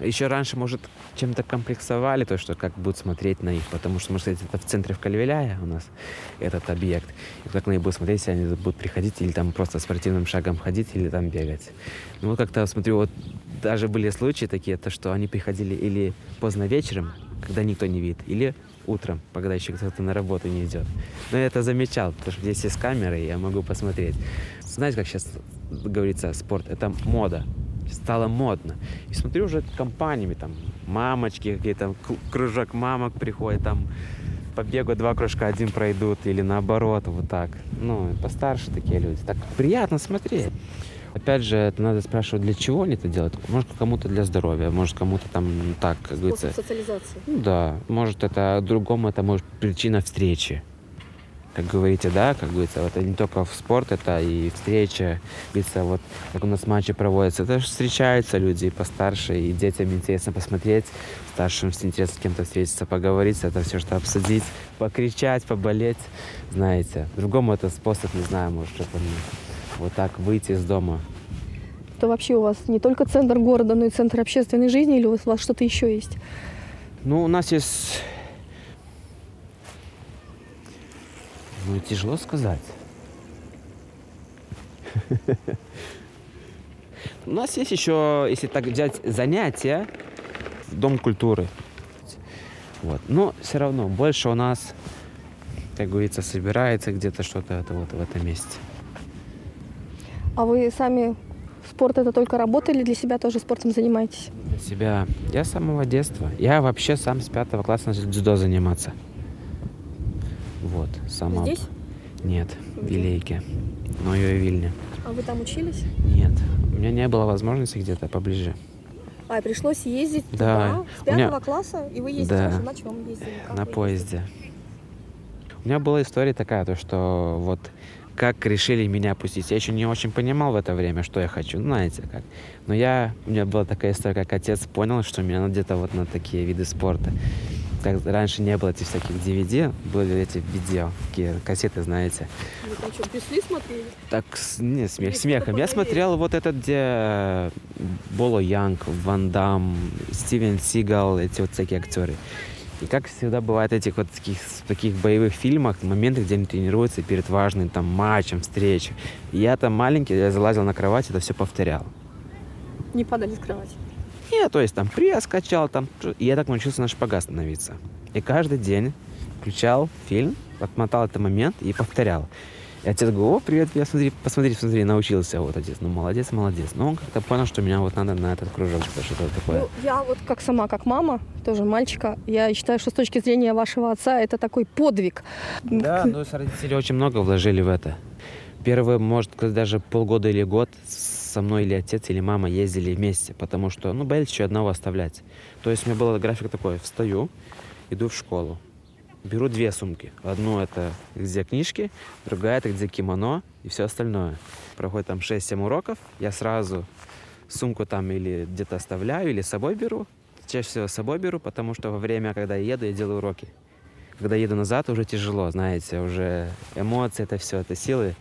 Еще раньше, может, чем-то комплексовали то, что как будут смотреть на них, потому что, может, это в центре в Кальвеляе у нас этот объект. И как на них будут смотреть, если они будут приходить или там просто спортивным шагом ходить или там бегать. Ну, вот как-то смотрю, вот даже были случаи такие, то, что они приходили или поздно вечером, когда никто не видит, или утром, когда еще кто-то на работу не идет. Но я это замечал, потому что здесь есть камеры, и я могу посмотреть. Знаете, как сейчас говорится, спорт — это мода стало модно. И смотрю уже компаниями, там, мамочки какие-то, кружок мамок приходит, там, по бегу два кружка один пройдут, или наоборот, вот так. Ну, постарше такие люди. Так приятно смотреть. Опять же, это надо спрашивать, для чего они это делают. Может, кому-то для здоровья, может, кому-то там ну, так, как говорится. социализации. Ну да, может, это другому, это может причина встречи как говорите, да, как говорится, вот это не только в спорт, это и встреча, говорится, вот как у нас матчи проводятся, это же встречаются люди и постарше, и детям интересно посмотреть, старшим интересно с кем-то встретиться, поговорить, это все что обсудить, покричать, поболеть, знаете. Другому это способ, не знаю, может, что-то вот так выйти из дома. Это вообще у вас не только центр города, но и центр общественной жизни, или у вас что-то еще есть? Ну, у нас есть Ну, тяжело сказать. У нас есть еще, если так взять занятия, Дом культуры. Вот. Но все равно больше у нас, как говорится, собирается где-то что-то это вот в этом месте. А вы сами спорт это только работа или для себя тоже спортом занимаетесь? Для себя. Я с самого детства. Я вообще сам с пятого класса начал дзюдо заниматься. Сама. Здесь? Нет, в Вилейке. Но ее и Вильне. А вы там учились? Нет, у меня не было возможности где-то поближе. А, пришлось ездить да. туда, с пятого меня... класса, и вы ездите да. на чем ездили? Как на поезде. У меня была история такая, то что вот как решили меня пустить. Я еще не очень понимал в это время, что я хочу, ну, знаете как. Но я, у меня была такая история, как отец понял, что меня где-то вот на такие виды спорта как раньше не было этих всяких DVD, были эти видео, такие кассеты, знаете. Вы там что, Брюсли смотрели? Так, не, смех, смехом. Я смотрел вот этот, где э, Боло Янг, Ван Дам, Стивен Сигал, эти вот всякие актеры. И как всегда бывает этих вот таких, таких боевых фильмах, моменты, где они тренируются перед важным там матчем, встречей. Я там маленький, я залазил на кровать, это все повторял. Не падали с кровати? Нет, то есть там пресс качал, там, и я так научился на шпагат становиться. И каждый день включал фильм, отмотал этот момент и повторял. И отец говорит, о, привет, я смотри, посмотри, посмотри, научился. Вот отец, ну молодец, молодец. Но он как-то понял, что меня вот надо на этот кружок, что-то такое. Ну, я вот как сама, как мама, тоже мальчика, я считаю, что с точки зрения вашего отца это такой подвиг. Да, ну родители очень много вложили в это. Первые, может, даже полгода или год со мной или отец, или мама ездили вместе, потому что, ну, боялись еще одного оставлять. То есть у меня был график такой, встаю, иду в школу, беру две сумки. Одну это где книжки, другая это где кимоно и все остальное. Проходит там 6-7 уроков, я сразу сумку там или где-то оставляю, или с собой беру. Чаще всего с собой беру, потому что во время, когда я еду, я делаю уроки. Когда еду назад, уже тяжело, знаете, уже эмоции, это все, это силы.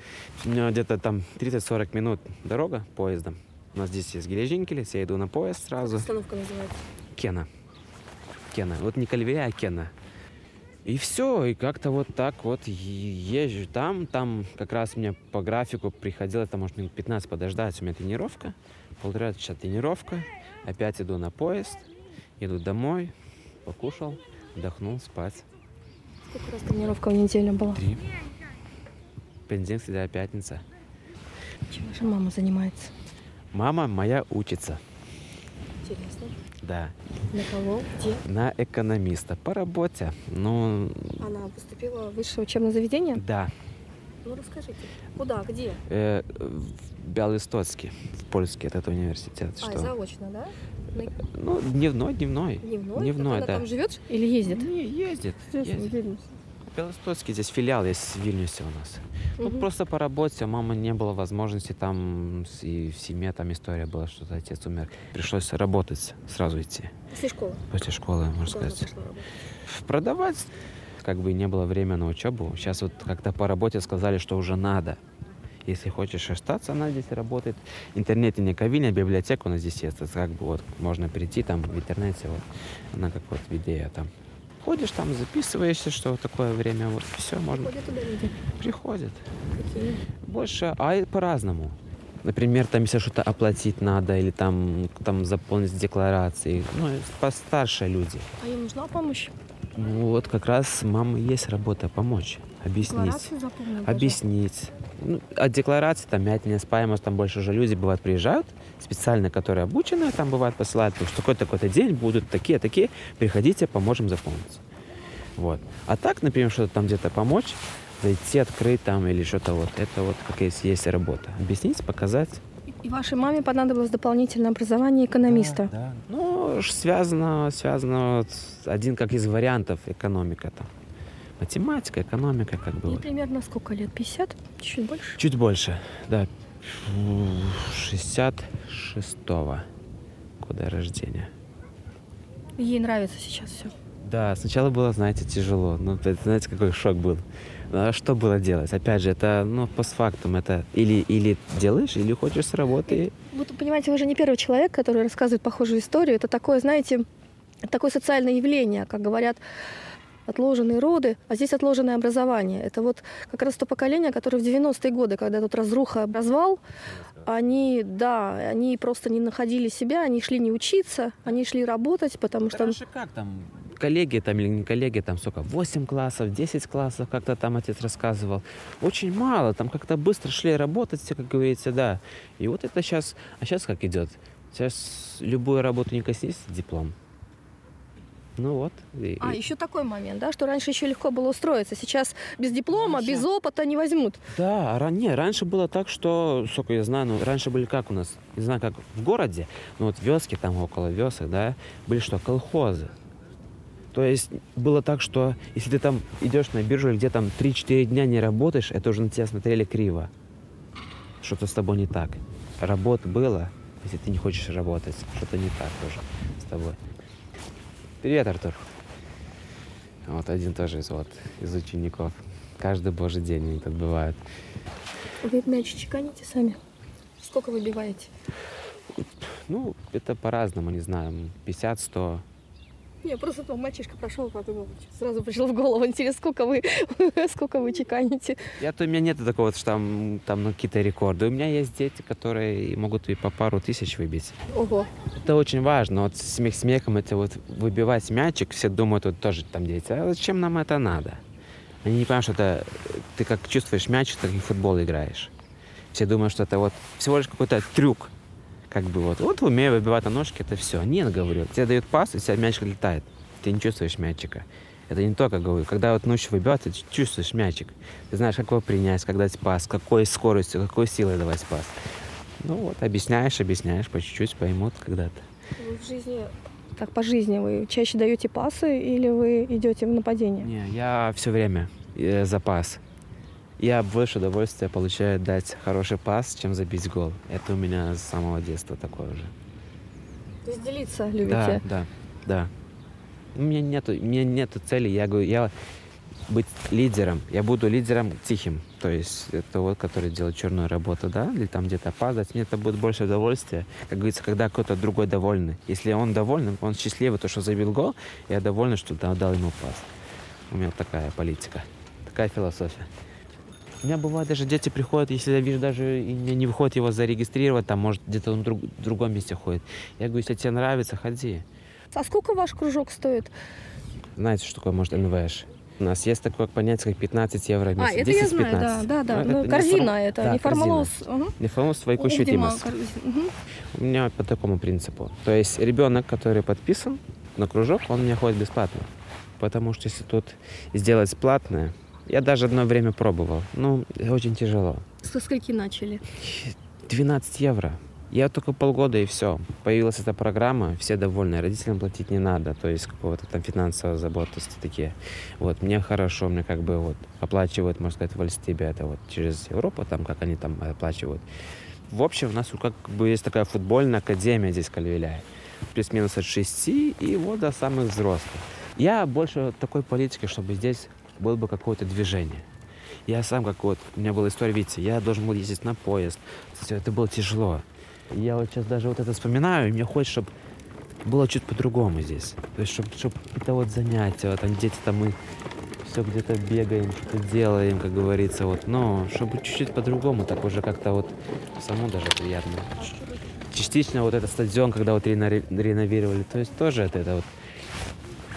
У меня где-то там 30-40 минут дорога поездом. У нас здесь есть Гележинкелес, я иду на поезд сразу. Как остановка называется? Кена. Кена. Вот не Кальвея, а Кена. И все, и как-то вот так вот езжу там, там как раз мне по графику приходило, это может минут 15 подождать, у меня тренировка, полтора часа тренировка, опять иду на поезд, иду домой, покушал, отдохнул, спать. Сколько раз тренировка в неделю была? Три. Понедельник, среда, пятница. Чем ваша мама занимается? Мама моя учится. Интересно. Да. На кого? Где? На экономиста. По работе. Ну... Она поступила в высшее учебное заведение? Да. Ну, расскажите. Куда? Где? Э, в Бялистоцке, в Польске, этот университет. А, что? заочно, да? Ну, дневной, дневной. Дневной? Дневной, Она да. там живет или ездит? Не, ездит. Здесь, ездит. в Вильнюсе. Здесь филиал есть в Вильнюсе у нас. Ну, просто по работе, у мамы не было возможности там, и в семье там история была, что отец умер. Пришлось работать, сразу идти, После школы. после школы, можно сказать. Продавать как бы не было времени на учебу. Сейчас вот как-то по работе сказали, что уже надо. Если хочешь остаться, она здесь работает. Интернет и не ковильня, библиотека у нас здесь есть. Это как бы вот можно прийти там в интернете, вот, она как вот идея там. Ходишь там, записываешься, что такое время, вот все, можно. Ходят туда люди. Приходят. Какие? Больше, а по-разному. Например, там если что-то оплатить надо или там, там заполнить декларации. Ну, постарше люди. А им нужна помощь? Ну, вот как раз мамы есть работа помочь, объяснить. Объяснить. Ну, от декларации, там, мятельная спаемость, там больше уже люди, бывают, приезжают, специально, которые обучены, там, бывает, посылают, что такой-то, такой-то день будут такие-такие, приходите, поможем заполнить. Вот. А так, например, что-то там где-то помочь, зайти, открыть там или что-то вот, это вот какая есть работа. Объяснить, показать. И вашей маме понадобилось дополнительное образование экономиста. Да. Ну, ж связано, связано вот с- один как из вариантов экономика там. Математика, экономика, как бы. И вот. примерно сколько лет? 50? Чуть больше? Чуть больше, да. 66-го года рождения. Ей нравится сейчас все. Да, сначала было, знаете, тяжело. Ну, это, знаете, какой шок был. А что было делать? Опять же, это, ну, постфактум. Это или, или делаешь, или хочешь с работы. Вот, понимаете, вы же не первый человек, который рассказывает похожую историю. Это такое, знаете, такое социальное явление, как говорят, отложенные роды, а здесь отложенное образование. Это вот как раз то поколение, которое в 90-е годы, когда тут разруха, развал, они, да, они просто не находили себя, они шли не учиться, они шли работать, потому что... Раньше как там? Коллеги там или не коллеги, там сколько? 8 классов, 10 классов, как-то там отец рассказывал. Очень мало, там как-то быстро шли работать, как говорится, да. И вот это сейчас, а сейчас как идет? Сейчас любую работу не коснись, диплом. Ну вот. и- А, и- еще такой момент, да, что раньше еще легко было устроиться. Сейчас без диплома, без опыта не возьмут. Да, ран- не, раньше было так, что, сколько я знаю, ну, раньше были как у нас, не знаю, как в городе, но вот вёски там около вёсок, да, были что, колхозы. То есть было так, что если ты там идешь на биржу, где там 3-4 дня не работаешь, это уже на тебя смотрели криво. Что-то с тобой не так. Работ было, если ты не хочешь работать, что-то не так тоже с тобой. Привет, Артур. Вот один тоже из, вот, из учеников. Каждый божий день они тут бывают. Вы мяч чеканите сами? Сколько выбиваете? Ну, это по-разному, не знаю, 50-100. Не, просто там мальчишка прошел, подумал, сразу пришло в голову, интересно, сколько вы, сколько вы чеканите. Я-то у меня нет такого, что там, там ну, какие-то рекорды. У меня есть дети, которые могут и по пару тысяч выбить. Ого. Это очень важно. Вот смех смехом это вот выбивать мячик, все думают, вот тоже там дети, а зачем нам это надо? Они не понимают, что это ты как чувствуешь мяч, так и в футбол играешь. Все думают, что это вот всего лишь какой-то трюк. Как бы вот, вот умею выбивать на ножки, это все. Нет, говорю, тебе дают пас, и у тебя мячик летает. Ты не чувствуешь мячика. Это не то, как говорю. Когда вот ночью выбивать, ты чувствуешь мячик. Ты знаешь, как его принять, как дать пас, какой скоростью, какой силой давать пас. Ну вот, объясняешь, объясняешь, по чуть-чуть поймут когда-то. Вы в жизни... Так, по жизни вы чаще даете пасы или вы идете в нападение? Не, я все время э, запас. Я больше удовольствия получаю дать хороший пас, чем забить гол. Это у меня с самого детства такое уже. То есть делиться Да, любите? да, да. У меня нету, у меня нету цели. Я говорю, я быть лидером. Я буду лидером тихим. То есть это вот, который делает черную работу, да, или там где-то опаздывать. Мне это будет больше удовольствия. Как говорится, когда кто-то другой довольный. Если он доволен, он счастливый, то, что забил гол, я доволен, что да- дал ему пас. У меня такая политика, такая философия. У меня бывает даже дети приходят, если я вижу даже и мне не выходит его зарегистрировать, там может где-то он в друг- в другом месте ходит. Я говорю, если тебе нравится, ходи. А сколько ваш кружок стоит? Знаете, что такое может НВШ? У нас есть такое понятие, как 15 евро в месяц. А, это я 10-15. знаю, да, да, да. Ну, Ну, это корзина неформ- это, да, не формалос. Неформалос vaikų У меня по такому принципу. То есть ребенок, который подписан на кружок, он у меня ходит бесплатно. Потому что если тут сделать платное, я даже одно время пробовал. Ну, очень тяжело. Со скольки начали? 12 евро. Я только полгода и все. Появилась эта программа, все довольны, родителям платить не надо, то есть какого-то там финансовой заботности такие. Вот, мне хорошо, мне как бы вот оплачивают, можно сказать, в это вот через Европу, там, как они там оплачивают. В общем, у нас как бы есть такая футбольная академия здесь в Кальвиляе. Плюс-минус от 6 и вот до самых взрослых. Я больше такой политики, чтобы здесь было бы какое-то движение. Я сам как вот, у меня была история, видите, я должен был ездить на поезд. Это было тяжело. Я вот сейчас даже вот это вспоминаю, и мне хочется, чтобы было чуть по-другому здесь. То есть, чтобы, чтобы это вот занятия, вот там дети там мы все где-то бегаем, что-то делаем, как говорится, вот, но чтобы чуть-чуть по-другому, так уже как-то вот самому даже приятно. Частично вот этот стадион, когда вот реновировали, то есть тоже это, это вот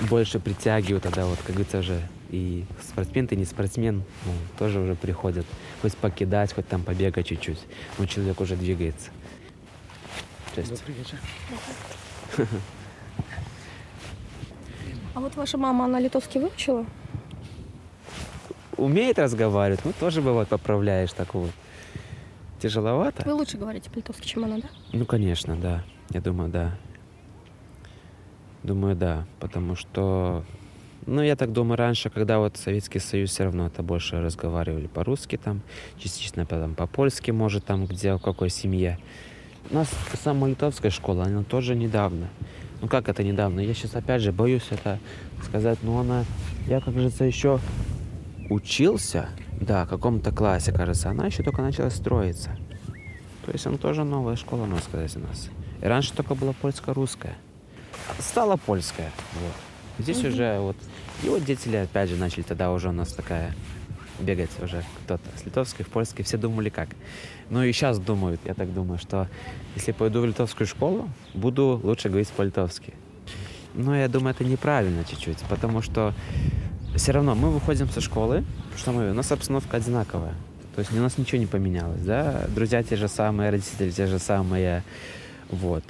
больше притягивает тогда вот, как говорится, уже и спортсмен ты не спортсмен, ну, тоже уже приходят. Хоть покидать, хоть там побегать чуть-чуть. Но человек уже двигается. Добрый вечер. А вот ваша мама, она литовский выучила? Умеет разговаривать, ну тоже бывает поправляешь так вот. Тяжеловато. Вы лучше говорите по-литовски, чем она, да? Ну, конечно, да. Я думаю, да. Думаю, да. Потому что ну, я так думаю, раньше, когда вот Советский Союз все равно это больше разговаривали по-русски там, частично там по-польски, может, там, где, в какой семье. У нас сама литовская школа, она тоже недавно. Ну, как это недавно? Я сейчас, опять же, боюсь это сказать, но она, я, как говорится, еще учился, да, в каком-то классе, кажется, она еще только начала строиться. То есть она тоже новая школа, можно сказать, у нас. И раньше только была польско-русская. Стала польская, вот. Здесь mm-hmm. уже вот... И вот дети, опять же, начали тогда уже у нас такая бегать уже кто-то с литовской, в польской. Все думали как. Ну и сейчас думают, я так думаю, что если пойду в литовскую школу, буду лучше говорить по-литовски. Но я думаю, это неправильно чуть-чуть, потому что все равно мы выходим со школы, что мы, у нас обстановка одинаковая. То есть у нас ничего не поменялось, да? Друзья те же самые, родители те же самые. Вот.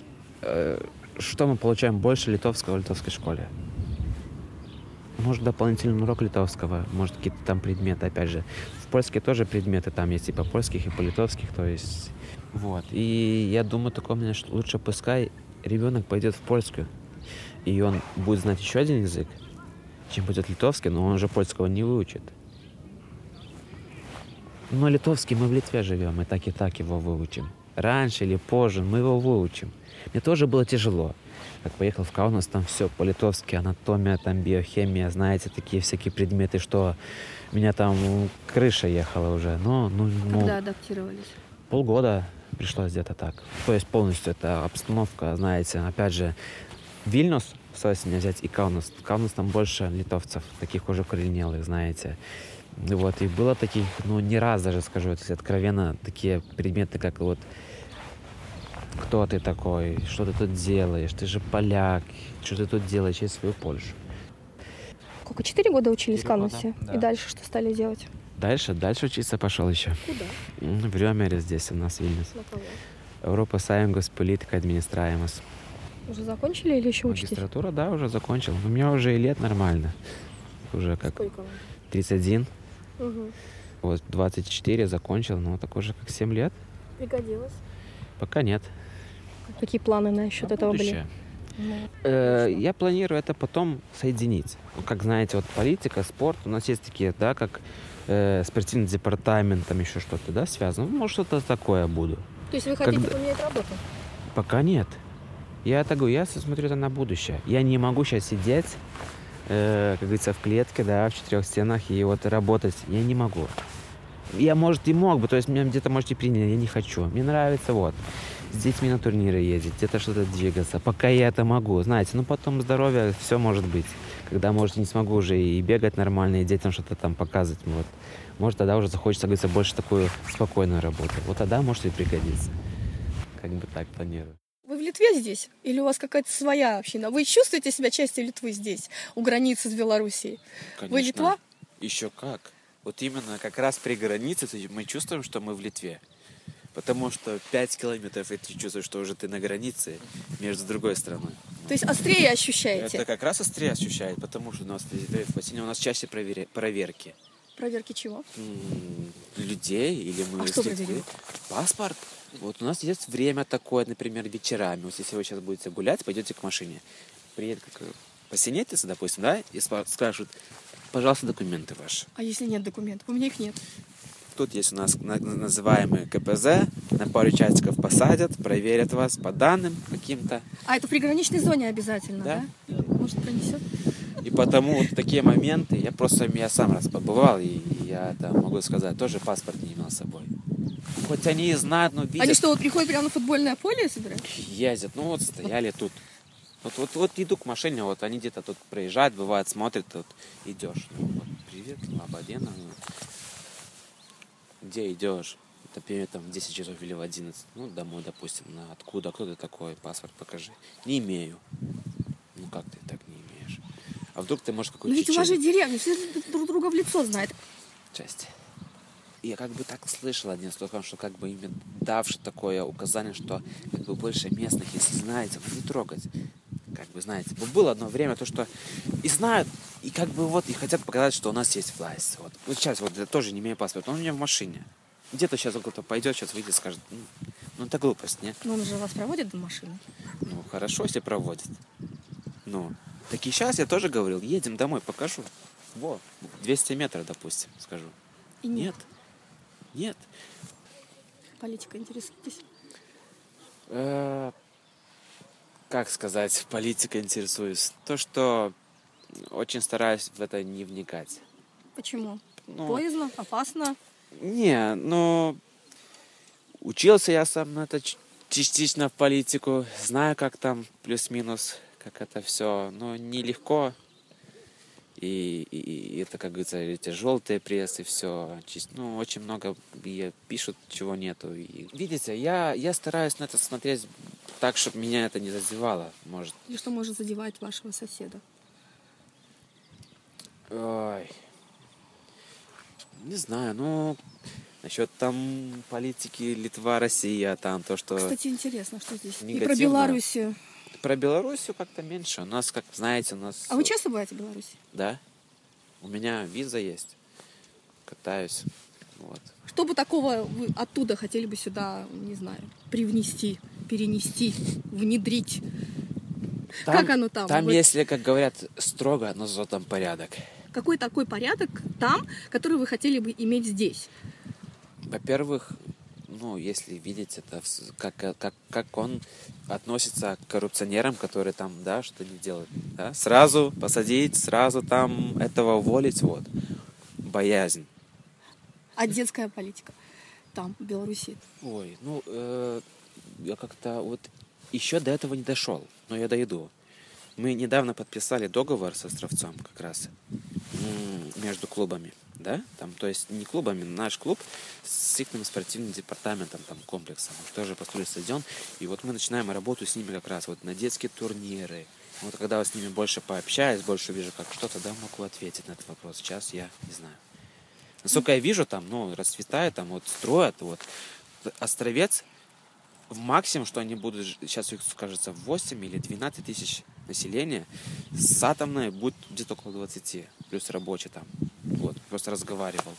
Что мы получаем больше литовского в литовской школе? может, дополнительный урок литовского, может, какие-то там предметы, опять же. В польске тоже предметы там есть и по польских, и по литовских, то есть... Вот. И я думаю, такое мнение, что лучше пускай ребенок пойдет в польскую, и он будет знать еще один язык, чем будет литовский, но он же польского не выучит. Но литовский мы в Литве живем, и так и так его выучим. Раньше или позже мы его выучим. Мне тоже было тяжело как поехал в Каунас, там все по-литовски, анатомия, там биохимия, знаете, такие всякие предметы, что меня там крыша ехала уже. Но, ну, ну, Когда адаптировались? Полгода пришлось где-то так. То есть полностью эта обстановка, знаете, опять же, Вильнюс, собственно, взять и Каунас. Каунас там больше литовцев, таких уже коренелых, знаете. Вот, и было таких, ну, не раз даже скажу, если откровенно, такие предметы, как вот кто ты такой, что ты тут делаешь, ты же поляк, что ты тут делаешь, через свою Польшу. Сколько, четыре года учились в Канусе? Да. И дальше что стали делать? Дальше, дальше учиться пошел еще. Куда? В Рёмере здесь у нас Вильнюс. На кого? Европа Саюнгас политика администраемас. Уже закончили или еще учитесь? Магистратура, да, уже закончил. У меня уже и лет нормально. Уже как... Сколько вам? 31. Угу. Вот 24 закончил, но так уже как 7 лет. Пригодилось? Пока нет. Какие планы насчет на этого были? Ну, э, я планирую это потом соединить. Ну, как знаете, вот политика, спорт, у нас есть такие, да, как э, спортивный департамент, там еще что-то, да, связано. Ну, может, что-то такое буду. То есть вы хотите Когда... поменять работу? Пока нет. Я так говорю, я смотрю это на будущее. Я не могу сейчас сидеть, э, как говорится, в клетке, да, в четырех стенах и вот работать. Я не могу. Я, может, и мог бы, то есть меня где-то, можете принять, я не хочу. Мне нравится вот с детьми на турниры ездить, где-то что-то двигаться. Пока я это могу, знаете, ну потом здоровье, все может быть. Когда, может, не смогу уже и бегать нормально, и детям что-то там показывать. Вот. Может, тогда уже захочется, говорится, больше такую спокойную работу. Вот тогда может и пригодиться. Как бы так планирую. Вы в Литве здесь? Или у вас какая-то своя община? Вы чувствуете себя частью Литвы здесь, у границы с Белоруссией? Конечно. Вы Литва? Еще как. Вот именно как раз при границе мы чувствуем, что мы в Литве. Потому что 5 километров, и ты чувствуешь, что уже ты на границе между другой страной. То есть острее ощущаете? Это как раз острее ощущает, потому что у нас в бассейне у нас чаще провер... проверки. Проверки чего? людей или мы а что проверяют? Паспорт. Вот у нас есть время такое, например, вечерами. Вот если вы сейчас будете гулять, пойдете к машине, приедет как посинетица, допустим, да, и спра- спрашивают, пожалуйста, документы ваши. А если нет документов? У меня их нет. Тут есть у нас на- на- называемый КПЗ, на пару часиков посадят, проверят вас по данным каким-то. А это в приграничной зоне обязательно, Да. да? Может, пронесет? И потому вот такие моменты, я просто, я сам раз побывал, и я это могу сказать, тоже паспорт не имел с собой. Хоть они и знают, но видят, Они что, вот приходят прямо на футбольное поле и собирают? ездят, ну вот стояли тут. Вот, вот, вот иду к машине, вот они где-то тут проезжают, бывает, смотрят, тут идешь. Ну, вот, привет, Лободена. ну, Где идешь? Например, там в 10 часов или в 11. Ну, домой, допустим. На откуда? Кто ты такой? Паспорт покажи. Не имею. Ну, как ты так не имеешь? А вдруг ты можешь Ну какой-то ведь у вас же деревня, все друг друга в лицо знают. части. Я как бы так слышал одним слухом, что как бы именно давши такое указание, что как бы больше местных, если знаете, ну, не трогать. Как бы знаете, было одно время то, что и знают, и как бы вот и хотят показать, что у нас есть власть. Вот, вот сейчас вот я тоже не имею паспорта, он у меня в машине. Где-то сейчас кто-то пойдет, сейчас выйдет, скажет, ну, ну это глупость, не? Но он же вас проводит до машины. Ну, хорошо, если проводит. Ну, так и сейчас я тоже говорил, едем домой, покажу. Во, 200 метров, допустим, скажу. И нет. Нет. Нет. Политика интересуетесь? Э, Как сказать, политика интересуюсь. То, что очень стараюсь в это не вникать. Почему? Ну, Боязно, опасно. Не, ну, учился я сам на это частично в политику, знаю, как там плюс-минус, как это все, но нелегко. И, и- и это, как говорится, эти желтые прессы, все, ну, очень много пишут, чего нету. И, видите, я, я стараюсь на это смотреть так, чтобы меня это не задевало, может. И что может задевать вашего соседа? Ой. Не знаю, ну, насчет там политики Литва, Россия, там то, что... Кстати, интересно, что здесь. И про негативно. Белоруссию. Про Белоруссию как-то меньше. У нас, как знаете, у нас... А вы часто бываете в Беларуси? Да. У меня виза есть. Катаюсь. Вот. Что бы такого вы оттуда хотели бы сюда, не знаю, привнести, перенести, внедрить? Как оно там? Там, Вот если, как говорят, строго, но зато там порядок. Какой такой порядок там, который вы хотели бы иметь здесь? Во-первых, ну, если видеть это, в с- как, как, как он относится к коррупционерам, которые там, да, что не делают, да, сразу посадить, сразу там этого уволить, вот. Боязнь. А детская политика там, в Беларуси? Ой, ну, э, я как-то вот еще до этого не дошел, но я дойду. Мы недавно подписали договор с Островцом как раз между клубами, да, там, то есть не клубами, наш клуб с их спортивным департаментом, там, комплексом, тоже построили стадион, и вот мы начинаем работу с ними как раз вот на детские турниры. Вот когда я с ними больше пообщаюсь, больше вижу, как что, тогда могу ответить на этот вопрос. Сейчас я не знаю. Насколько я вижу, там, ну, расцветает, там, вот, строят, вот. Островец, в максимум, что они будут, сейчас их, кажется, 8 или 12 тысяч населения, с атомной будет где-то около 20, плюс рабочий там. Вот, просто разговаривал.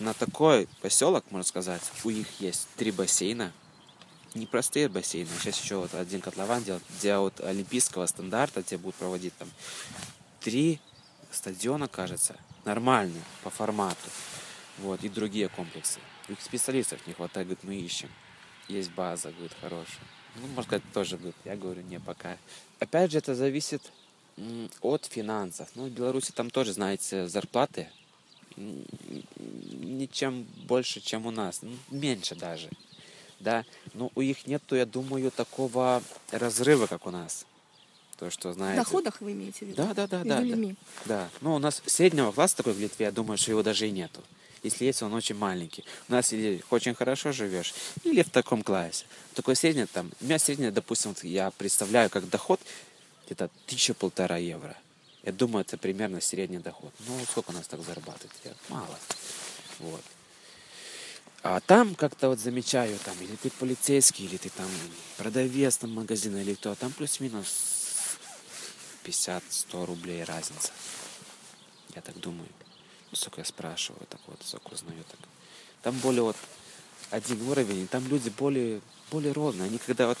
На такой поселок, можно сказать, у них есть три бассейна, непростые бассейны. Сейчас еще вот один котлован делать, где от олимпийского стандарта, где будут проводить там три стадиона, кажется, нормальные по формату. Вот, и другие комплексы. Их специалистов не хватает, говорит, мы ищем. Есть база, говорит, хорошая. Ну, можно сказать, тоже, говорит, я говорю, не, пока. Опять же, это зависит от финансов. Ну, в Беларуси там тоже, знаете, зарплаты ничем больше, чем у нас. Ну, меньше даже. Да, но у них нету, я думаю, такого разрыва, как у нас. То, что, В знаете... доходах вы имеете в виду? Да, да, да, да, да. Да. Ну, у нас среднего класса такой в Литве, я думаю, что его даже и нету. Если есть, он очень маленький. У нас или очень хорошо живешь, или в таком классе. Такой средний там, у меня средний, допустим, вот я представляю как доход где-то тысяча-полтора евро. Я думаю, это примерно средний доход. Ну, сколько у нас так зарабатывает? Я- Мало. Вот. А там как-то вот замечаю, там, или ты полицейский, или ты там продавец там магазина, или кто, там плюс-минус 50-100 рублей разница. Я так думаю. Ну, сколько я спрашиваю, так вот, сколько узнаю, так. Там более вот один уровень, и там люди более, более ровные. Они когда вот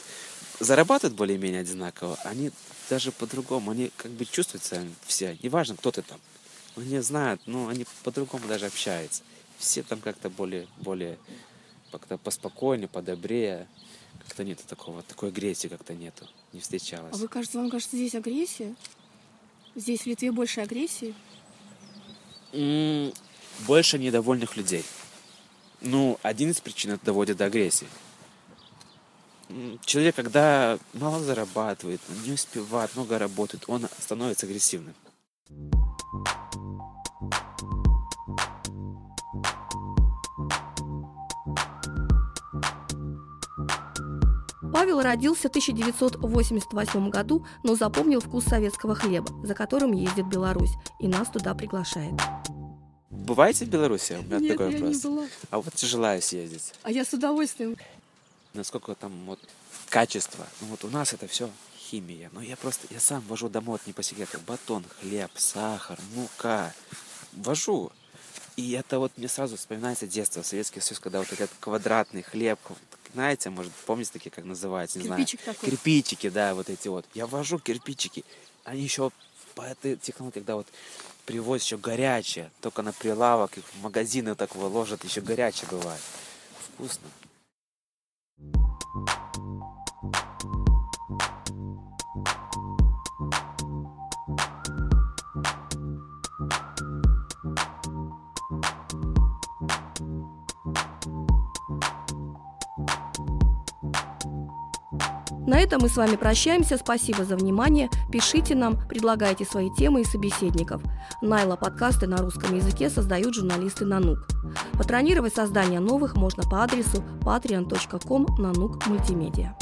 зарабатывают более-менее одинаково, они даже по-другому, они как бы чувствуют себя все, неважно, кто ты там. Они знают, ну, они по-другому даже общаются. Все там как-то более, более как-то поспокойнее, подобрее. Как-то нету такого, такой агрессии как-то нету, не встречалось. А вы кажется, вам кажется, здесь агрессия? Здесь в Литве больше агрессии? М, Больше недовольных людей. Ну, один из причин это доводит до агрессии. Человек, когда мало зарабатывает, не успевает, много работает, он становится агрессивным. Павел родился в 1988 году, но запомнил вкус советского хлеба, за которым ездит Беларусь, и нас туда приглашает. Бываете в Беларуси? У меня Нет, такой я не была. А вот желаю съездить. А я с удовольствием. Насколько там вот качество. Ну вот у нас это все химия. Но я просто, я сам вожу домой, вот не по секрету, батон, хлеб, сахар, мука. Вожу. И это вот мне сразу вспоминается детство, Советский Союз, когда вот этот квадратный хлеб, знаете, может, помните такие, как называется, не Кирпичик знаю. такой. Кирпичики, да, вот эти вот. Я вожу кирпичики. Они еще по этой технологии, когда вот привозят еще горячее, только на прилавок, их в магазины так выложат, еще горячее бывает. Вкусно. На этом мы с вами прощаемся. Спасибо за внимание. Пишите нам, предлагайте свои темы и собеседников. Найла подкасты на русском языке создают журналисты Нанук. Патронировать создание новых можно по адресу patreon.com нанук мультимедиа.